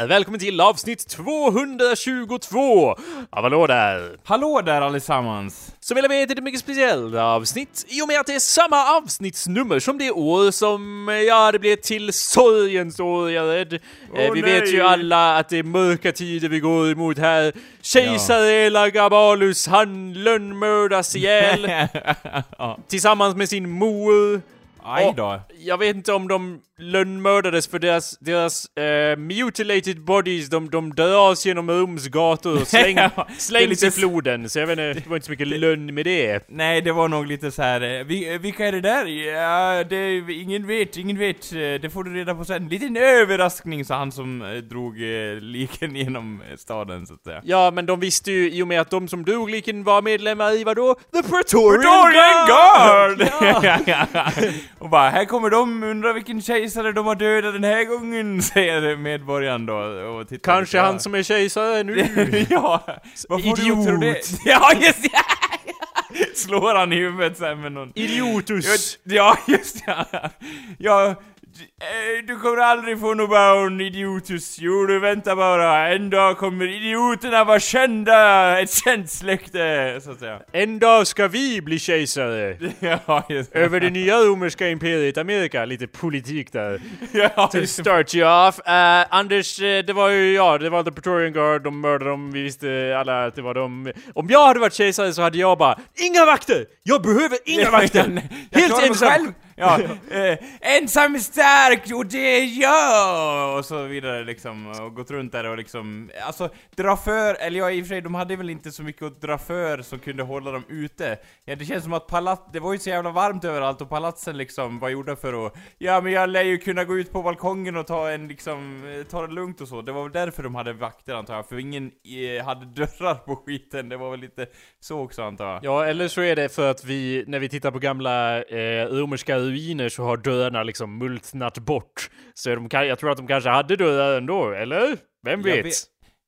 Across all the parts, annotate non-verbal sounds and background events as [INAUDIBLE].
där! Välkommen till avsnitt 222 av Hallå där! Hallå där allesammans! Som alla vet är det ett mycket speciellt avsnitt i och med att det är samma avsnittsnummer som det år som, ja, det blev till sorgens år, jag är rädd. eh, vi vet ju nej. alla att det är mörka tider vi går emot här. Kejsare Elagabalus, han lönnmördas ihjäl [LAUGHS] ja. tillsammans med sin mor. Aj då. Jag vet inte om de lönnmördades för deras, deras eh, mutilated bodies, de, de dras genom Roms gator och släng, [LAUGHS] slängs i floden. Så jag vet inte, det var inte så mycket lönn med det. Nej, det var nog lite så här. eh, Vi, vilka är det där? Ja, det, ingen vet, ingen vet. Eh, Det får du reda på sen. Liten överraskning, sa han som eh, drog eh, liken genom eh, staden, så att säga. Ja, men de visste ju i och med att de som dog liken var medlemmar i vadå? The Praetorian, Praetorian Guard! [LAUGHS] Ja. [LAUGHS] och bara, här kommer de, undrar vilken kejsare de har dödat den här gången, [LAUGHS] säger medborgaren då. Och tittar Kanske lite, han som är kejsare nu. [LAUGHS] ja, du Idiot. tro det? [LAUGHS] Ja, just det! Slår han i huvudet sen med någon... Idiotus! Ja, just ja. Ja, du kommer aldrig få något barn, idiotus. Jo, du vänta bara. En dag kommer idioterna vara kända. Ett känt släkte, så att säga. En dag ska vi bli kejsare. [LAUGHS] Ja, just Över det nya romerska imperiet Amerika. Lite politik där. [LAUGHS] Ja, To start you off. Uh, Anders, eh, det var ju, ja, det var The Praetorian Guard, de mördade dem, vi visste alla att det var dem. Om jag hade varit kejsare så hade jag bara INGA vakter! Jag behöver inga vakter! [LAUGHS] Helt ensam! Ja, eh, ensam är stark och det är jag! Och så vidare liksom, och gått runt där och liksom, alltså dra för, eller ja i och för sig, de hade väl inte så mycket att dra för som kunde hålla dem ute. Ja, det känns som att palats, det var ju så jävla varmt överallt och palatsen liksom var gjorda för att, ja men jag lär ju kunna gå ut på balkongen och ta en liksom, eh, ta det lugnt och så. Det var väl därför de hade vakter antar jag, för ingen eh, hade dörrar på skiten, det var väl lite så också antar jag. Ja, eller så är det för att vi, när vi tittar på gamla eh, romerska ruiner så har dörrarna liksom multnat bort. Så de jag tror att de kanske hade dörrar ändå, eller? Vem vet? vet-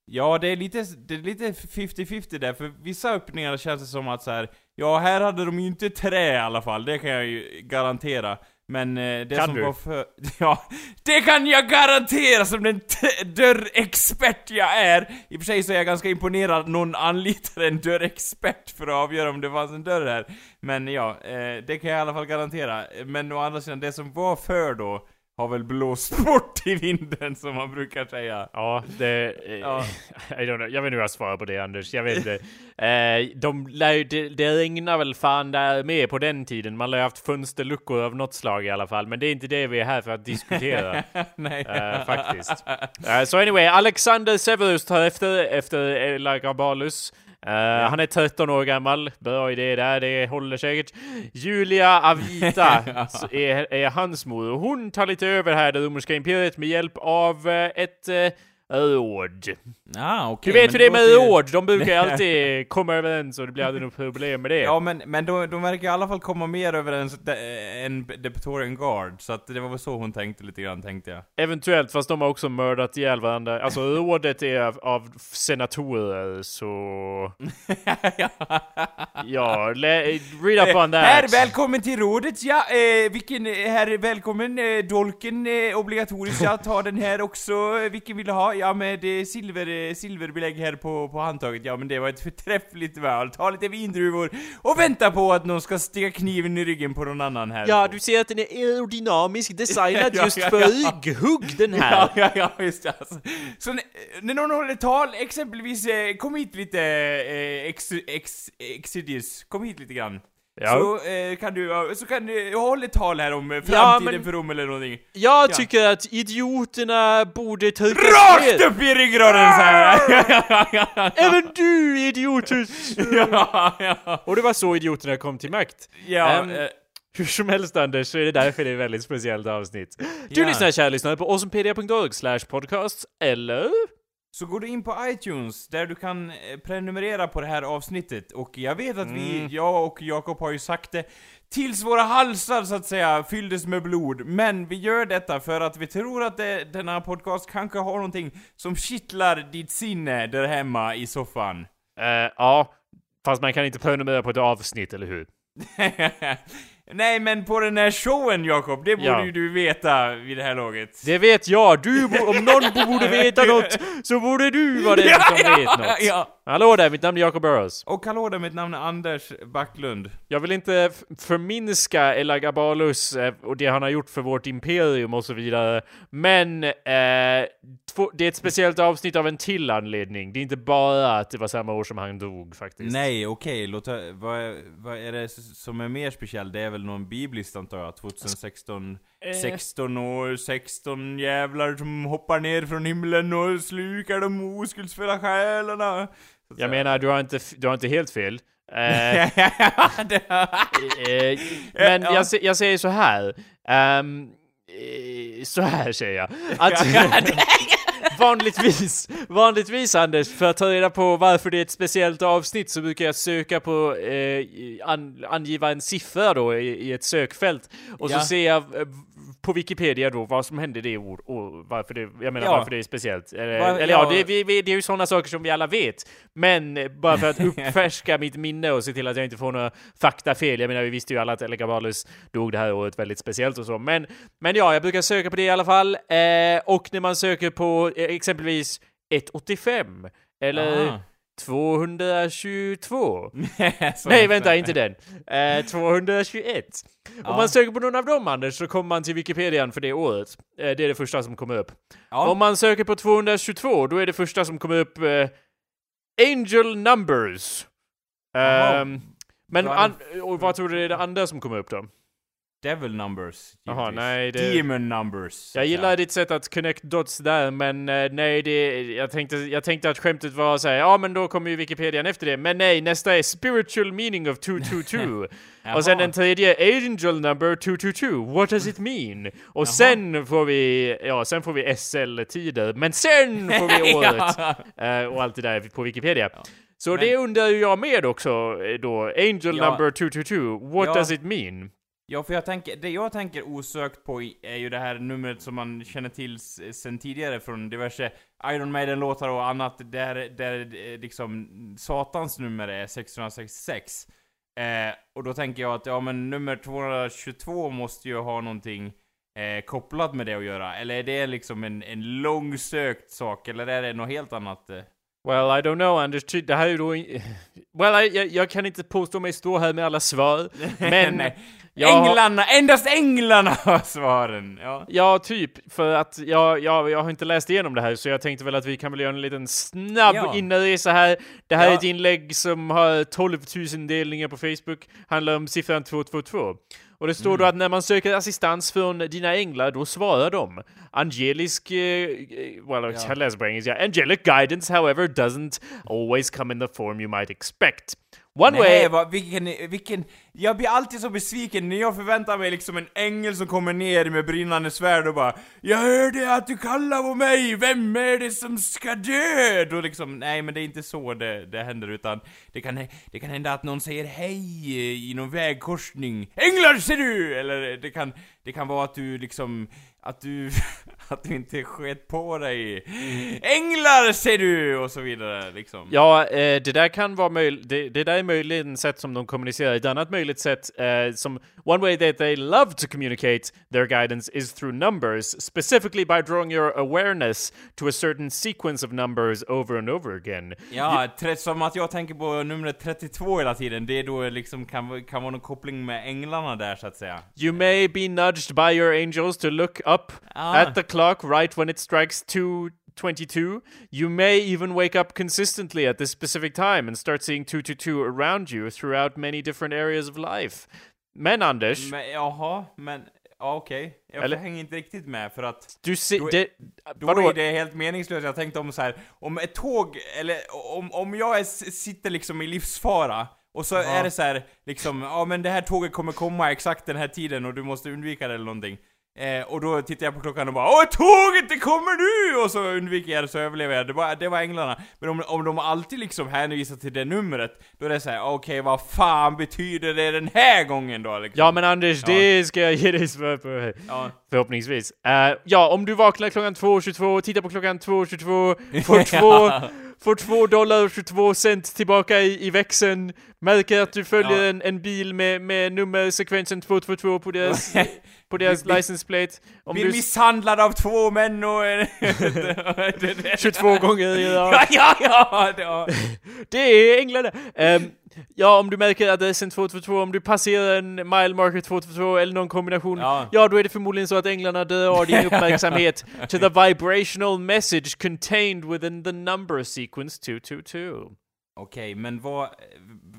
Ja, det är lite, det är lite 50-50 där, för vissa öppningar känns det som att så här. ja här hade de ju inte trä i alla fall, det kan jag ju garantera. Men eh, det Kan som du? var för... [LAUGHS] Ja, det kan jag garantera som den dörrexpert jag är! I och för sig så är jag ganska imponerad att någon anlitar en dörrexpert för att avgöra om det fanns en dörr här. Men ja, eh, det kan jag i alla fall garantera. Men å andra sidan, det som var för då, har väl blåst [LAUGHS] bort i vinden som man brukar säga. Ja, det... Eh, Ja. [LAUGHS] I don't know. Jag vet inte hur jag svarar på det Anders, jag vet inte. eh, de lär, det, det regnar väl fan där med på den tiden. Man lär haft fönsterluckor av något slag i alla fall. Men det är inte det vi är här för att diskutera. [LAUGHS] Nej. Eh, faktiskt. Eh, Så anyway, Alexander Severus tar efter, efter Elagabalus. Uh, Han är 13 år gammal, bra idé där, det håller säkert. Julia Avita [LAUGHS] är, är hans mor. Och hon tar lite över här det romerska imperiet med hjälp av eh, ett råd. Ah, Du okej. vet hur det är med råd, de brukar ju [LAUGHS] alltid komma överens och det blir aldrig något problem med det. Ja men, men de, de verkar i alla fall komma mer överens än The Praetorian Guard, så att det var väl så hon tänkte lite grann, tänkte jag. Eventuellt, fast de har också mördat ihjäl varandra. Alltså rådet är av, av senatorer, så... [LAUGHS] Ja, read up on that. Herr, välkommen till rådet, ja. Eh, vilken, eh, herr, välkommen. Eh, dolken, eh, obligatoriskt, ja. Ta den här också. Eh, Vilken vill du ha? Ja, med eh, silver, eh, silverbelägg här på, på handtaget. Ja, men det var ett förträffligt val. Ta lite vindruvor och vänta på att någon ska sticka kniven i ryggen på någon annan här. Ja, du ser att den är aerodynamisk designad [LAUGHS] Ja, just ja, för ja. rygghugg den här. Ja, ja, ja, just det. Alltså. Så när, någon håller tal, exempelvis, eh, kom hit lite, eh, ex, ex, Exidius, kom hit lite grann. Ja. Så eh, kan du, ja, så kan du hålla ett tal här om eh, Ja, framtiden men- för Rom eller någonting. Jag Ja. tycker att idioterna borde tryckas Rakt ner. upp i ryggraden så här. [LAUGHS] Även du idiotus! [LAUGHS] ja, ja. Och det var så idioterna kom till makt. Ja, Ehm, eh, Hur som helst Anders, så är det därför det är ett väldigt speciellt avsnitt. Du Ja. lyssnar kära lyssnare på awesomepedia.org slash podcast, eller? Så går du in på iTunes, där du kan eh, prenumerera på det här avsnittet. Och jag vet att vi, Mm. jag och Jakob har ju sagt det, tills våra halsar så att säga fylldes med blod. Men vi gör detta för att vi tror att det, denna podcast kanske har någonting som kittlar ditt sinne där hemma i soffan. Eh, ja, fast man kan inte prenumerera på ett avsnitt, eller hur? [LAUGHS] Nej men på den här showen Jakob, det borde Ja. ju du veta vid det här laget. Det vet jag! Du, om någon borde veta [LAUGHS] något så borde du vara den som vet något. ja. Hallå där, mitt namn är Jacob Burrows. Och hallå där, mitt namn är Anders Backlund. Jag vill inte förminska Elagabalus eh, och det han har gjort för vårt imperium och så vidare. Men eh, det är ett speciellt avsnitt av en till anledning. Det är inte bara att det var samma år som han dog faktiskt. Nej, okej, hö- vad, vad är det som är mer speciellt? Det är väl någon bibliskt antar jag? 2016? Eh. 16 år, 16 jävlar som hoppar ner från himlen och slukar de oskuldsfulla själarna. Jag menar, du har inte, du har inte helt fel. Eh, [LAUGHS] Eh, men Ja. jag, jag säger så här. eh, så här säger jag. Att vanligtvis, vanligtvis Anders, för att ta reda på varför det är ett speciellt avsnitt så brukar jag söka på, eh, an, angiva en siffra då i, i ett sökfält. Och Ja. så ser jag eh, på Wikipedia då vad som hände det år och varför det, jag menar Ja. varför det är speciellt. Eller, Va- eller ja, ja. det, vi, vi, det är ju sådana saker som vi alla vet. Men eh, bara för att [LAUGHS] uppfärska mitt minne och se till att jag inte får några faktafel. Jag menar, vi visste ju alla att Elgabalus dog det här året väldigt speciellt och så. Men, men ja, jag brukar söka på det i alla fall. Eh, och när man söker på eh, exempelvis 185 eller Aha. 222. [LAUGHS] Så- Nej, vänta, inte den. Eh, [LAUGHS] 221. Om Ja. man söker på någon av dem, Anders, så kommer man till Wikipedian för det året. Eh, det är det första som kommer upp. Ja. Om man söker på 222, då är det första som kommer upp eh, Angel Numbers. Ehm, men och vad tror du är det andra som kommer upp då? Devil numbers. Jaha, nej, det- Demon numbers. Jag gillar säga. ditt sätt att connect dots där, men eh, nej, det, jag, tänkte, jag tänkte att skämtet var så här, ja men då kommer ju Wikipedian efter det, men nej, nästa är spiritual meaning of 222. [LAUGHS] och sen Jaha. den tredje, angel number 222, what does it mean? Och sen får vi, ja, sen får vi SL-tider, men sen får vi [LAUGHS] året. Ja. Eh, och allt det där på Wikipedia. Så Men- det undrar ju jag med också eh, då. Angel Ja. number 222, what Ja. does it mean? Ja, för jag tänker, det jag tänker osökt på är ju det här numret som man känner till sen tidigare från diverse Iron Maiden-låtar och annat, där, där eh, liksom Satans nummer är 666. Eh, och då tänker jag att, ja men nummer 222 måste ju ha någonting eh, kopplat med det att göra. Eller är det liksom en, en långsökt sak, eller är det något helt annat? Eh? Well, I don't know, Anders. Det här är ju då... [LAUGHS] Well, I, jag, jag kan inte påstå mig stå här med alla svar. [LAUGHS] Men... Jag Änglarna! Endast änglarna har svaren! Ja. Ja, typ. För att jag, jag, jag har inte läst igenom det här, så jag tänkte väl att vi kan väl göra en liten snabb Ja. inresa här. Det här är Ja. ett inlägg som har 12 000 delningar på Facebook. Handlar om siffran 222. Och det står Mm. då att när man söker assistans från dina änglar, då svarar de. Angelisk... Eh, well, Ja. jag läser på engelska. Angelic guidance, however, doesn't always come in the form you might expect. One way... Nej, vad, vilken, vilken... Jag blir alltid så besviken när jag förväntar mig liksom en ängel som kommer ner med brinnande svärd och bara Jag hörde att du kallar på mig, vem är det som ska dö? Då liksom, nej men det är inte så det, det händer utan det kan, det kan hända att någon säger hej i någon vägkorsning Änglar ser du! Eller det kan, det kan vara att du liksom, att du, [LAUGHS] [LAUGHS] att du inte sket på dig Änglar ser du! Och så vidare liksom. Ja, eh, det där kan vara möjligt. Det, det där är möjligen sätt som de kommunicerar. Ett annat möjligt sätt eh, som one way that they love to communicate their guidance is through numbers, specifically by drawing your awareness to a certain sequence of numbers over and over again. Ja, tre, som att jag tänker på numret 32 hela tiden, det är då liksom kan, kan vara någon koppling med änglarna där så att säga. You may be nudged by your angels to look up Ah. at the clock right when it strikes 222. You may even wake up consistently at this specific time and start seeing 222 around you throughout many different areas of life. Men Anders, Men jaha, men ja, okej. Jag Eller- hänger inte riktigt med för att du ser... Då Det, då vadå? är det helt meningslöst. Jag tänkte om så här, om ett tåg, eller om, om jag är, sitter liksom i livsfara och så är det så här, liksom, ja men det här tåget kommer komma exakt den här tiden och du måste undvika det eller någonting. Eh, och då tittar jag på klockan och bara Åh tåget det kommer nu! Och så undviker jag det så överlever jag. Det var, det var änglarna. Men om, om de alltid liksom hänvisar till det numret, då är det så här: okej vad fan betyder det den här gången då liksom? Ja men Anders, Ja. det ska jag ge dig svar på. Ja. Förhoppningsvis. Eh, ja, om du vaknar klockan 2.22, tittar på klockan 2.22, får [LAUGHS] två, får 2 dollar och 22 cent tillbaka i, i växeln, märker att du följer Ja. en, en bil med, med nummersekvensen 222 på deras, [LAUGHS] på deras license plate. Om Blir du misshandlad av två män och... en- [LAUGHS] [LAUGHS] 22 gånger, ja. Ja, ja, ja! Det är änglarna! Ehm, ja, om du märker adressen 222, om du passerar en mile marker 222 eller någon kombination, Ja. ja. då är det förmodligen så att änglarna drar din [LAUGHS] uppmärksamhet to the vibrational message contained within the number sequence 222. Okej, men vad...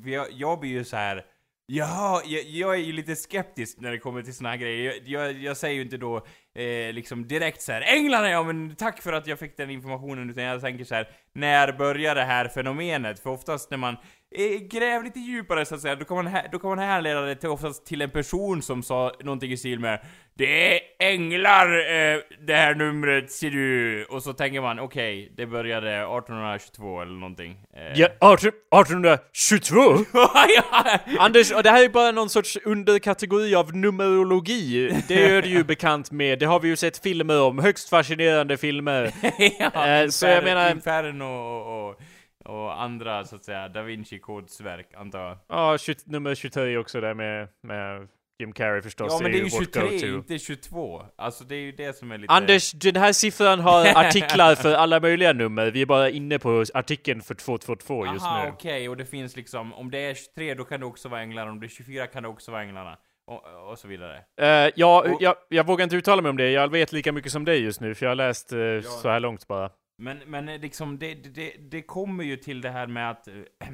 Jag, jag blir ju så här. Ja, jag, jag är ju lite skeptisk när det kommer till såna här grejer. Jag, jag, jag säger ju inte då eh, liksom direkt så här Änglarna ja, men tack för att jag fick den informationen. Utan jag tänker så här när börjar det här fenomenet? För oftast när man eh, gräver lite djupare så att säga, då kan man, här, då kan man härleda det till, oftast till en person som sa någonting i stil med Det är änglar eh, det här numret ser du. Och så tänker man okej, det började 1822 eller någonting. Eh, Ja, 18 1822? [LAUGHS] ja. Anders, och det här är bara någon sorts underkategori av numerologi. Det är du ju [LAUGHS] bekant med, det har vi ju sett filmer om, högst fascinerande filmer. [LAUGHS] ja, Eh, så jag menar- Inferno och, och, och andra så att säga, Da Vinci-kodsverk antar jag. Ja, 20, nummer 23 också där med, med Jim Carrey förstås. Ja men det är ju vårt 23, go-to. inte 22. Alltså det är ju det som är lite... Anders, den här siffran har [LAUGHS] artiklar för alla möjliga nummer. Vi är bara inne på artikeln för 222 just Aha, nu. okej, och det finns liksom, om det är 23 då kan det också vara änglarna, om det är 24 kan det också vara änglarna. Och, och så vidare. Eh, ja, Och- jag, jag vågar inte uttala mig om det. Jag vet lika mycket som dig just nu, för jag har läst eh, så här långt bara. Men, men eh, liksom, det, det- det, kommer ju till det här med att... eh, [CLEARS THROAT]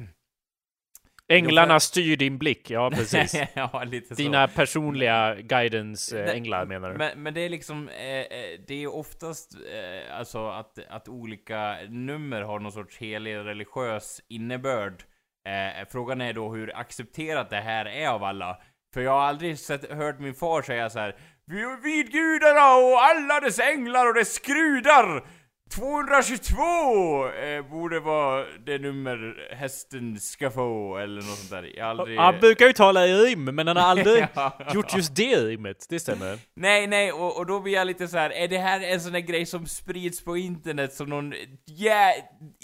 Änglarna styr din blick, ja [LAUGHS] precis. ja, lite så. Dina personliga guidance-änglar menar du? Men, men det är liksom, eh, eh, det är oftast eh, alltså att, att olika nummer har någon sorts helig religiös innebörd. Eh, frågan är då hur accepterat det här är av alla. För jag har aldrig sett, hört min far säga så här. "Vid- Vid gudarna och alla dess änglar och dess skrudar! 222 eh, borde vara det nummer hästen ska få, eller något sånt där. Jag aldrig... Han brukar ju tala i rim, men han har aldrig [LAUGHS] Ja. gjort just det rimmet. Det stämmer. Nej, nej, och, och då blir jag lite så här. är det här en sån där grej som sprids på internet som någon, ja,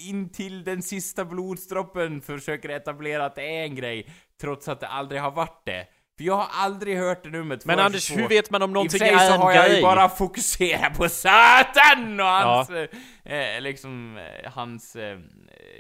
in till den sista blodsdroppen försöker etablera att det är en grej, trots att det aldrig har varit det? För jag har aldrig hört det numret Men Anders, så- hur vet man om I någonting för sig är så en har jag grej? ju bara fokuserat på Satan och hans, Ja. eh, liksom, eh, hans, eh,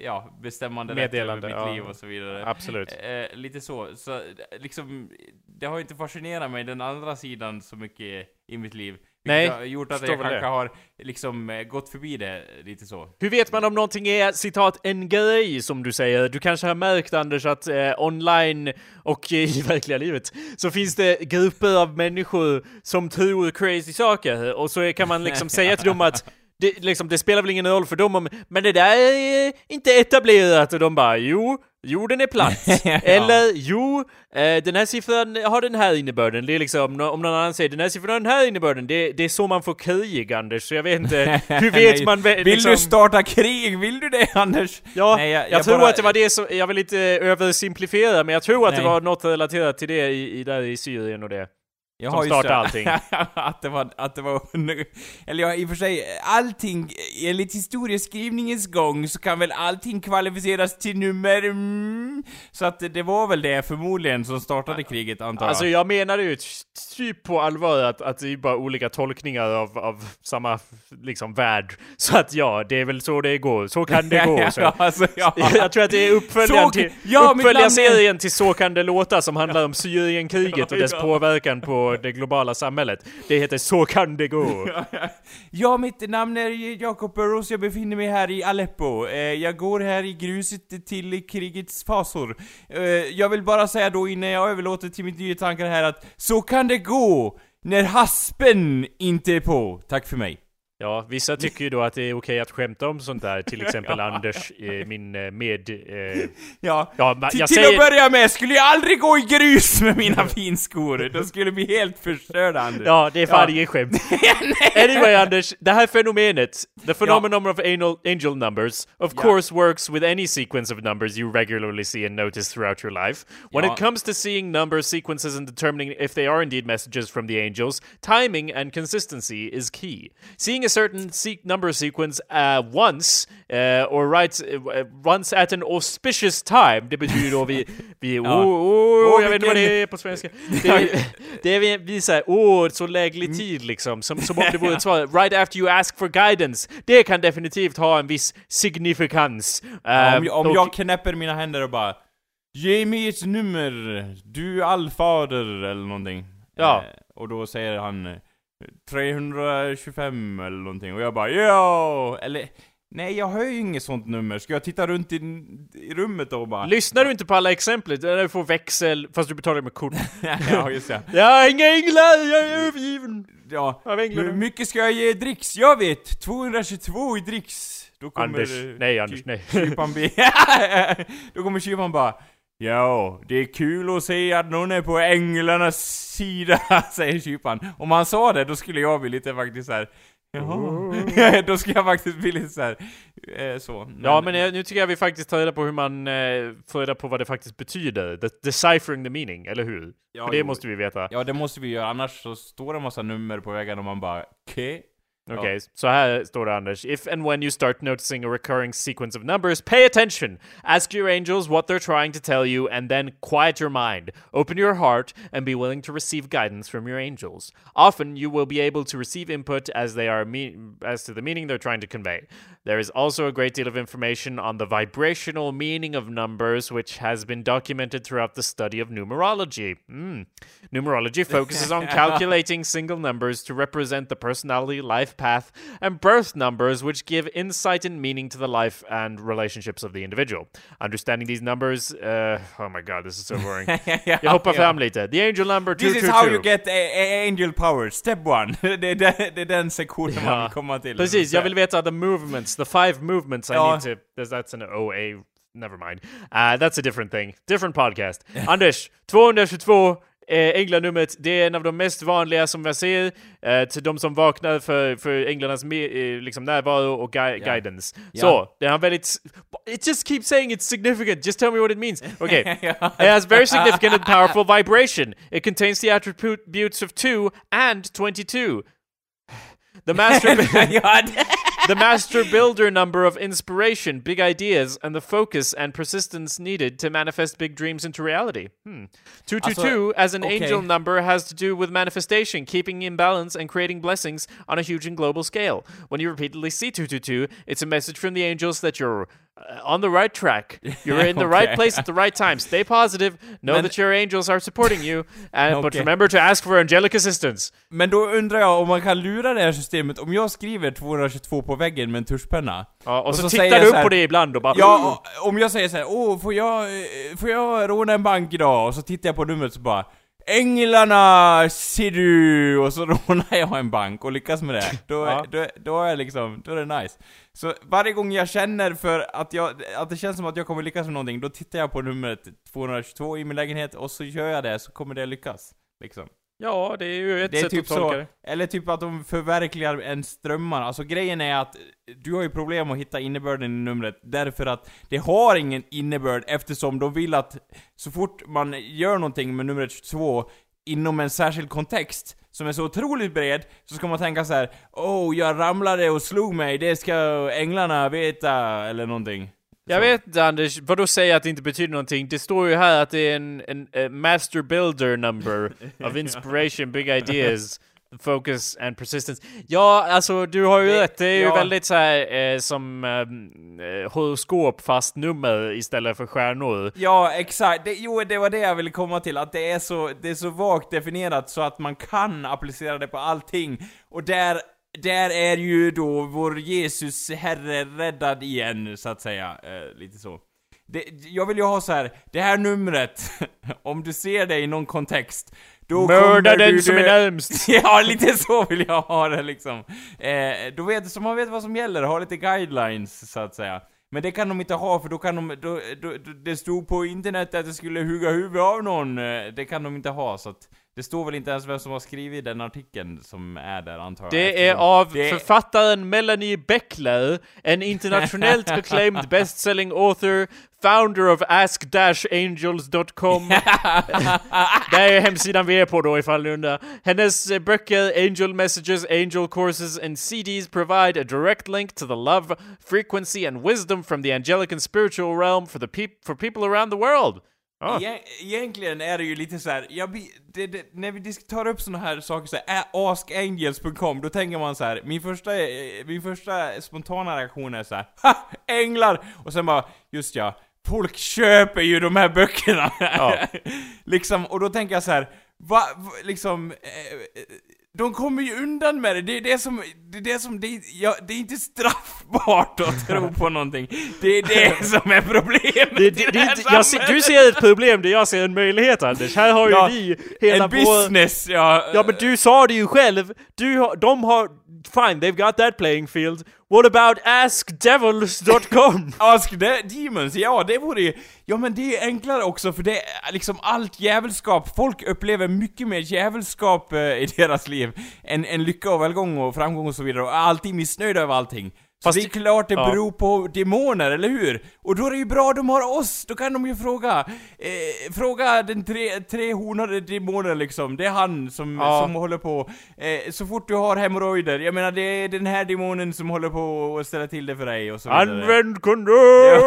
ja, bestämmande Meddelande, över mitt ja. liv och så vidare. Absolut. Eh, lite så. Så eh, liksom, det har ju inte fascinerat mig den andra sidan så mycket i mitt liv. Nej, har gjort att jag kanske det. har liksom eh, gått förbi det lite så. Hur vet man om någonting är citat en grej som du säger? Du kanske har märkt Anders att eh, online och i [LAUGHS] verkliga livet så finns det grupper av människor som tror crazy saker och så kan man liksom säga till dem att [LAUGHS] det, liksom, det spelar väl ingen roll för dem om, men det där är inte etablerat och de bara jo, jorden är platt. [LAUGHS] Ja. Eller jo, eh, den här siffran har den här innebörden. Det är liksom, om någon annan säger den här siffran har den här innebörden. Det, det är så man får krig Anders, så jag vet inte. [LAUGHS] Hur vet man? vä- Vill liksom- du starta krig? Vill du det Anders? Ja, Nej, jag, jag- jag tror bara- att det var det som, jag vill inte översimplifiera, men jag tror att Nej. det var något relaterat till det i, i, där i Syrien och det. Jag Som så- allting. [LAUGHS] att det var, att det var, [LAUGHS] eller ja, i och för sig, allting, enligt historieskrivningens gång så kan väl allting kvalificeras till nummer, mm, Så att det, var väl det förmodligen som startade kriget antar jag. Alltså jag menade ju typ på allvar att, att det är bara olika tolkningar av, av samma liksom värld. Så att ja, det är väl så det går. Så kan det gå. [LAUGHS] Så. alltså, ja. Jag tror att det är uppföljaren till, ja, mitt uppföljarserien till Så kan det låta som handlar om Syrienkriget och dess påverkan på det globala samhället. Det heter Så kan det gå. [LAUGHS] Ja, mitt namn är Jakob Burrows, jag befinner mig här i Aleppo. Eh, jag går här i gruset till krigets fasor. Eh, jag vill bara säga då innan jag överlåter till mitt nya tankar här att så kan det gå när haspen inte är på. Tack för mig. Ja, vissa tycker ju då att det är okej att skämta om sånt där, till exempel [LAUGHS] Anders, eh, min eh, med... Eh, Ja, ja, till, jag till säger... att börja med skulle jag aldrig gå i grus med mina finskor. De skulle bli helt förstörda, Anders. Ja, det är fan inget skämt. [LAUGHS] anyway Anders, det här fenomenet, the phenomenon of anal, angel numbers, of Ja. course works with any sequence of numbers you regularly see and notice throughout your life. When Ja. it comes to seeing number sequences and determining if they are indeed messages from the angels, timing and consistency is key. Seeing a certain se- number sequence uh, once, uh, or right, uh, once at an auspicious time, det betyder då vi, vi [LAUGHS] Ja. oh, oh, Åh, jag vet inte vad det är på svenska. Det är, det är vi, vi säger, åh, så läglig tid liksom, som, som om det vore ett svar. Right after you ask for guidance. Det kan definitivt ha en viss signifikans. Ja, Uh, om, jag- om och- jag knäpper mina händer och bara Ge mig ett nummer, du allfader eller någonting. Ja. Eh, och då säger han eh, 325 eller någonting och jag bara ja Eller nej jag har ju inget sånt nummer, ska jag titta runt i, i rummet då och bara Lyssnar du inte på alla exempel? Där du får växel, fast du betalar med kort. [LAUGHS] Ja just det. [LAUGHS] Jag har inga änglar, jag är övergiven Ja. Hur mycket ska jag ge dricks? Jag vet! 222 i dricks! Då kommer... Anders, nej Anders, nej. Kypan be... [LAUGHS] Då kommer kypan bara Ja, det är kul att se att någon är på änglarnas sida, [LAUGHS] säger kypan. Om han sa det, då skulle jag bli lite faktiskt såhär Jaha. [LAUGHS] då skulle jag faktiskt bli lite såhär, eh, så. Ja, men eh, nu tycker jag vi faktiskt tar reda på hur man eh, får reda på vad det faktiskt betyder. The, deciphering the meaning, eller hur? Ja, För det jo. måste vi veta. Ja, det måste vi göra, annars så står det en massa nummer på väggen och man bara Okej? Okej, så här står det Anders. If and when you start noticing a recurring sequence of numbers, pay attention! Ask your angels what they're trying to tell you and then quiet your mind. Open your heart and be willing to receive guidance from your angels. Often you will be able to receive input as they are me- as to the meaning they're trying to convey. There is also a great deal of information on the vibrational meaning of numbers which has been documented throughout the study of numerology. Mm. Numerology focuses on [LAUGHS] calculating single numbers to represent the personality, life path, and birth numbers, which give insight and meaning to the life and relationships of the individual. Understanding these numbers, uh, oh my god, this is so boring. Jag hoppar fram lite. The angel number two, This is how you get a, a angel power, step one. [LAUGHS] det, är den- det är den sektionen man vill komma till. Precis, jag vill veta the movements, the five movements I Ja. need to... That's, that's an OA, never mind. Uh, that's a different thing. Different podcast. [LAUGHS] Anders, 222 Eh, änglanumret, det är en av de mest vanliga som jag ser eh, till de som vaknar för, för änglarnas eh, liksom närvaro och gui- guidance. Ja. Så, det har väldigt... It just keeps saying it's significant, just tell me what it means. [LAUGHS] Okay. It has very significant and powerful vibration. It contains the attributes of 2 and 22. The master... [LAUGHS] [LAUGHS] the master builder number of inspiration, big ideas, and the focus and persistence needed to manifest big dreams into reality. Hmm. 222 as an okay. angel number has to do with manifestation, keeping in balance, and creating blessings on a huge and global scale. When you repeatedly see 222, it's a message from the angels that you're on the right track. You're in the [LAUGHS] right place at the right time. Stay positive. Know Men- that your angels are supporting you. And, But Okay. remember to ask for angelic assistance. Men då undrar jag om man kan lura det här systemet, om jag skriver 222 på väggen med en tuschpenna. Ja, och, Och så, så tittar du upp på det ibland och bara... Ja, om jag säger så här, åh, får jag, eh, får jag råna en bank idag? Och så tittar jag på numret så bara Änglarna ser du! Och så [LAUGHS] rånar jag en bank och lyckas med det. Då, Ja. då, då är liksom, då är det nice. Så varje gång jag känner för att jag, att det känns som att jag kommer lyckas med någonting, då tittar jag på numret 222 i min lägenhet och så gör jag det, så kommer det lyckas. Liksom. Ja, det är ju ett Det sätt typ att tolka så, det. eller typ att de förverkligar en strömmar. Alltså grejen är att du har ju problem att hitta innebörden i numret därför att det har ingen innebörd eftersom de vill att så fort man gör någonting med numret 22 inom en särskild kontext som är så otroligt bred så ska man tänka så här: Oh, jag ramlade och slog mig, det ska änglarna veta, eller någonting. Jag vet inte Anders, vad då säger att det inte betyder någonting? Det står ju här att det är en, en eh, master builder number [LAUGHS] of inspiration, big ideas, focus and persistence. Ja, alltså du har ju Det- rätt. Det är ju ja. väldigt så här eh, som ehm, eh, horoskop fast nummer istället för stjärnor. Ja, exakt. Det, jo, det var det jag ville komma till. Att det är, så, det är så vagt definierat så att man kan applicera det på allting. Och där, där är ju då vår Jesus Herre räddad igen, så att säga. Eh, lite så. Det, jag vill ju ha så här. det här numret, [LAUGHS] om du ser det i någon kontext, då Mörda den du som är närmst! [LAUGHS] Ja, lite så vill jag ha det liksom. Eh, då vet, så man vet vad som gäller, ha lite guidelines så att säga. Men det kan de inte ha för då kan de, då, då, då, det stod på internet att det skulle hugga huvudet av någon, eh, det kan de inte ha så att Det står väl inte ens vem som har skrivit den artikeln som är där antar jag. Det är av det- författaren Melanie Beckler, en internationellt [LAUGHS] acclaimed best-selling author, founder of ask-angels.com. [LAUGHS] det är hemsidan vi är på då ifall ni undrar. Hennes böcker Angel Messages, Angel Courses and CDs provide a direct link to the love, frequency and wisdom from the angelic and spiritual realm for the peop- for people around the world. Ah. Egen- Egentligen är det ju lite så här, jag, det, det, när vi tar upp såna här saker så här, askangels.com, då tänker man så här, min första, eh, min första spontana reaktion är så här, ha! Änglar! Och sen bara, just ja, folk köper ju de här böckerna! Ja. [LAUGHS] liksom, och då tänker jag så här, va, va liksom, eh, eh, de kommer ju undan med det, det är det som, det är det som, det är, ja, det är inte straffbart att tro på någonting. Det är det [LAUGHS] som är problemet Det, i det, det här det, jag ser, du ser ett problem där jag ser en möjlighet Anders. Här har ju Ja, vi hela en vår... business, ja. Ja men du sa det ju själv, du har, de har, fine they've got that playing field. What about askdevils.com? Ask the [LAUGHS] Demons, ja det vore ju... Ja men det är enklare också för det är liksom allt djävulskap, folk upplever mycket mer djävulskap eh, i deras liv än, än lycka och välgång och framgång och så vidare och är alltid missnöjda över allting. Fast det är klart det ja. beror på demoner, eller hur? Och då är det ju bra de har oss, då kan de ju fråga, eh, fråga den tre, trehornade demonen liksom, det är han som, Ja. som håller på. Eh, så fort du har hemorrojder, jag menar det är den här demonen som håller på att ställa till det för dig och så vidare. Använd kondom!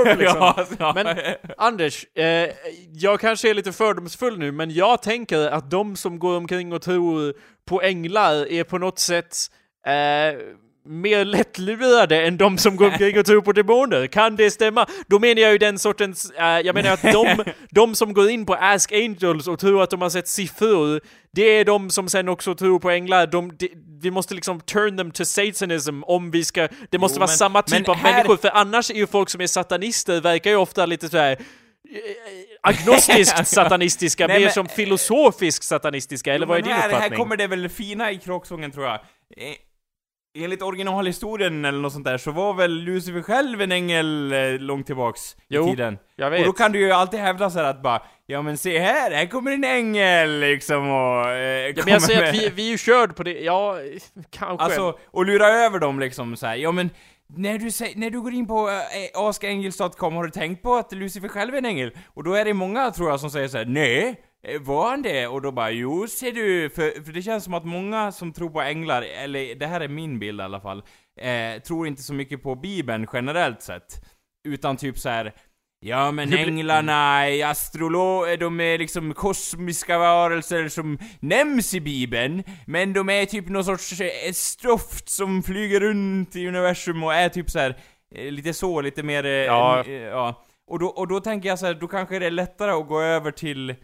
[LAUGHS] Liksom. ja, ja. Men Anders, eh, jag kanske är lite fördomsfull nu, men jag tänker att de som går omkring och tror på änglar är på något sätt eh, mer lättlurade än de som går omkring och tror på demoner. Kan det stämma? Då menar jag ju den sortens, eh, jag menar att de, [LAUGHS] de som går in på Ask Angels och tror att de har sett siffror, det är de som sen också tror på änglar. De, de, vi måste liksom turn them to satanism om vi ska, det måste Jo, vara men- samma typ av här- människor, för annars är ju folk som är satanister, verkar ju ofta lite såhär agnostiskt [LAUGHS] satanistiska, Nej, mer men- som filosofiskt satanistiska, eller Jo, vad är din här, uppfattning? Här kommer det väl fina i kråksången tror jag. Eh, Enligt originalhistorien eller något sånt där så var väl Lucifer själv en ängel eh, långt tillbaks Jo, i tiden. jag vet. Och då kan du ju alltid hävda så här att bara Ja men se här, här kommer en ängel liksom och... Eh, Ja, men jag säger med- att vi, vi är ju körd på det, ja, [LAUGHS] kanske. Alltså, och lura över dem liksom så här. ja men när du, säger, när du går in på äh, askangels.com, har du tänkt på att Lucifer själv är en ängel? Och då är det många, tror jag, som säger så här: nej, eh, var han det? Och då bara, jo ser du, för, för det känns som att många som tror på änglar, eller det här är min bild i alla fall, eh, tror inte så mycket på bibeln generellt sett. Utan typ så här. Ja men änglarna är astrolo... de är liksom kosmiska varelser som nämns i bibeln, men de är typ någon sorts eh, stoft som flyger runt i universum och är typ så här eh, lite så, lite mer... eh, Ja. eh, ja. Och, då, och då tänker jag så här, då kanske det är lättare att gå över till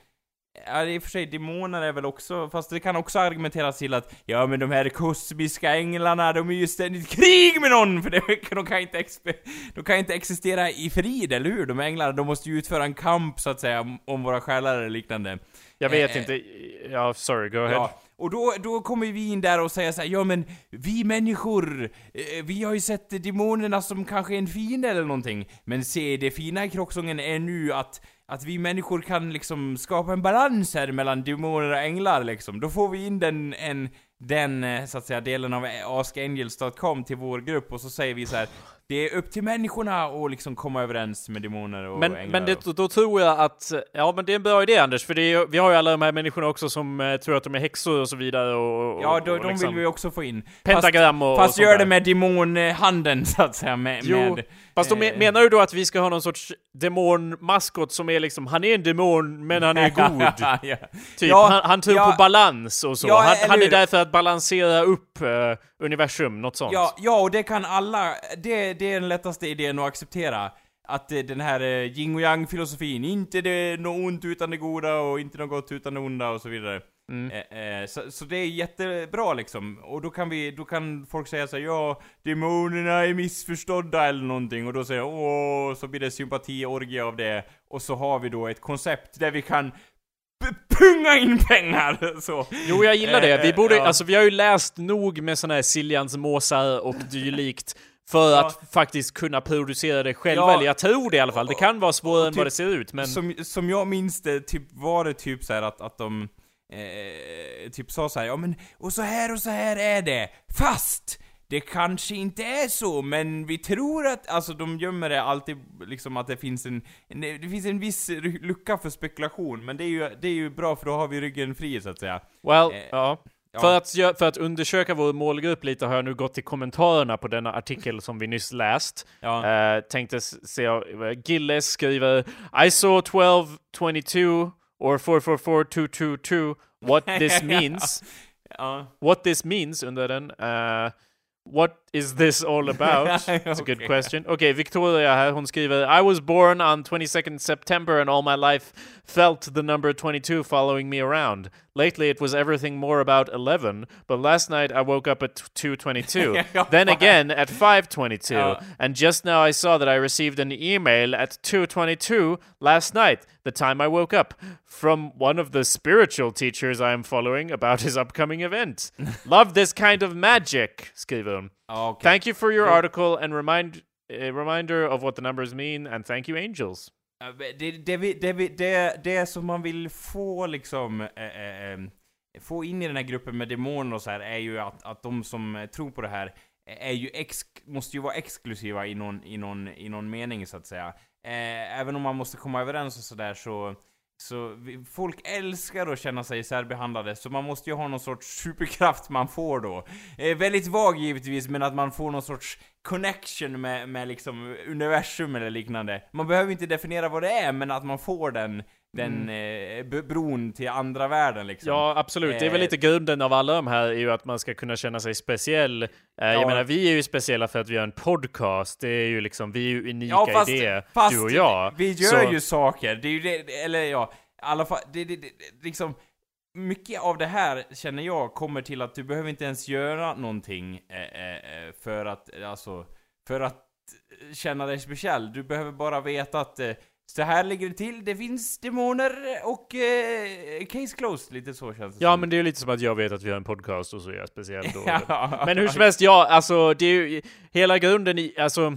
Ja, i och för sig demoner är väl också, fast det kan också argumenteras till att ja men de här kosmiska änglarna, de är ju ständigt krig med någon! För det, de, kan inte de kan inte existera i frid, eller hur? De änglarna, de måste ju utföra en kamp så att säga om, om våra själar eller liknande. jag vet eh, inte, ja, sorry, go ahead. Ja, och då, då kommer vi in där och säger så här, ja men vi människor, eh, vi har ju sett demonerna som kanske en fiende eller någonting. Men se, det fina i krocksången är nu att, att vi människor kan liksom skapa en balans här mellan demoner och änglar liksom. Då får vi in den, en, den eh, så att säga delen av askangels.com till vår grupp och så säger vi så här. Det är upp till människorna att liksom komma överens med demoner och Men, änglar. men det, då tror jag att, ja men det är en bra idé Anders, för det är, vi har ju alla de här människorna också som eh, tror att de är häxor och så vidare och... Ja, och, de, och de liksom vill vi också få in. Pentagram och... Fast, och fast sånt gör det med demonhanden så att säga, med... Jo, med Fast då eh, me- menar du då att vi ska ha någon sorts demonmaskot som är liksom, han är en demon men han är [LAUGHS] god? ja. Typ, Ja, han, han tror ja. på balans och så. Ja, han, han är där för att balansera upp eh, universum, något sånt. Ja, ja, och det kan alla, det, det är den lättaste idén att acceptera. Att eh, den här eh, yin och yang filosofin, inte det något ont utan det goda och inte något gott utan det onda och så vidare. Mm. Eh, eh, så, så det är jättebra liksom. Och då kan vi, då kan folk säga så här, ja, demonerna är missförstådda eller någonting. Och då säger jag, åh, så blir det sympatiorgie av det. Och så har vi då ett koncept där vi kan punga in pengar! [LAUGHS] Så. Jo, jag gillar det. Vi Eh, borde, ja. alltså vi har ju läst nog med såna här Siljans måsar och dylikt för Ja. att faktiskt kunna producera det själva, Ja. eller jag tror det i alla fall. Det kan vara svårare än typ vad det ser ut, men... Som, som jag minns det, typ, var det typ så att, att de eh, typ sa så här, ja men, och så här och så här är det, fast! Det kanske inte är så, men vi tror att, alltså de gömmer det alltid liksom att det finns en, en det finns en viss lucka för spekulation, men det är ju, det är ju bra för då har vi ryggen fri så att säga. Well, Eh, ja. ja. För, att, för att undersöka vår målgrupp lite har jag nu gått till kommentarerna på denna artikel som vi nyss läst. Ja. Eh, tänkte se, Gilles skriver I saw 1222 or 444222 what this [LAUGHS] means. Ja. What this means under den. Uh, what is this all about? [LAUGHS] It's a good question. Okay, Victoria här, hon skriver I was born on 22nd September and all my life felt the number 22 following me around. Lately it was everything more about 11, but last night I woke up at 222. [LAUGHS] then again at 522. Ja. And just now I saw that I received an email at 222 last night, the time I woke up, from one of the spiritual teachers I am following about his upcoming event. [LAUGHS] Love this kind of magic, skriver hon. Ja, okej. Thank you for your article and remind a reminder of what the numbers mean, and thank you, angels. Det, det, det, det, det som man vill få liksom, eh, eh, eh, få in i den här gruppen med demoner och så här är ju att, att de som eh, tror på det här är ju ex, måste ju vara exklusiva i någon, i någon, i någon mening så att säga. Eh, även om man måste komma överens och sådär så så vi, folk älskar att känna sig särbehandlade, så man måste ju ha någon sorts superkraft man får då. Eh, väldigt vag givetvis, men att man får någon sorts connection med, med liksom universum eller liknande. Man behöver inte definiera vad det är, men att man får den, den eh, b- bron till andra världen liksom. Ja, absolut. Det är väl Eh. lite grunden av alla de här är ju att man ska kunna känna sig speciell. Eh, Jag Ja. menar, vi är ju speciella för att vi har en podcast. Det är ju liksom, vi är ju unika Ja, fast, i det, fast du och jag. vi gör Så- ju saker, det är ju det, eller ja, i alla fall, det, det, det, liksom, mycket av det här känner jag kommer till att du behöver inte ens göra någonting eh, eh, eh, för att, eh, alltså, för att känna dig speciell. Du behöver bara veta att eh, så här ligger det till, det finns demoner och eh, case closed, lite så känns det Ja, som. men det är ju lite som att jag vet att vi har en podcast och så är jag speciell då. [LAUGHS] Ja. Men hur som helst, ja, alltså det är ju hela grunden i, alltså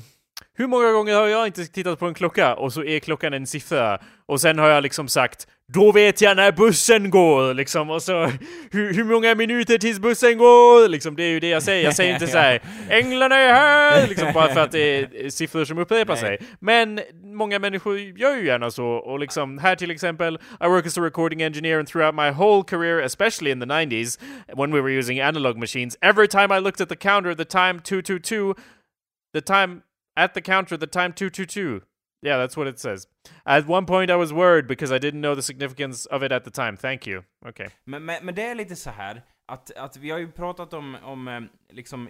hur många gånger har jag inte tittat på en klocka och så är klockan en siffra och sen har jag liksom sagt då vet jag när bussen går liksom och så hur, hur många minuter tills bussen går liksom det är ju det jag säger. Jag säger inte [LAUGHS] så här änglarna är här liksom bara för att det är siffror som upprepar Nej. sig. Men många människor gör ju gärna så och liksom här till exempel I work as a recording engineer and throughout my whole career especially in the 90s when we were using analog machines every time I looked at the counter the time 222 the time at the counter the time 222 yeah that's what it says. At one point I was worried because I didn't know the significance of it at the time. Thank you. Okay. Men, men, men det är lite så här att, att vi har ju pratat om, om eh, liksom,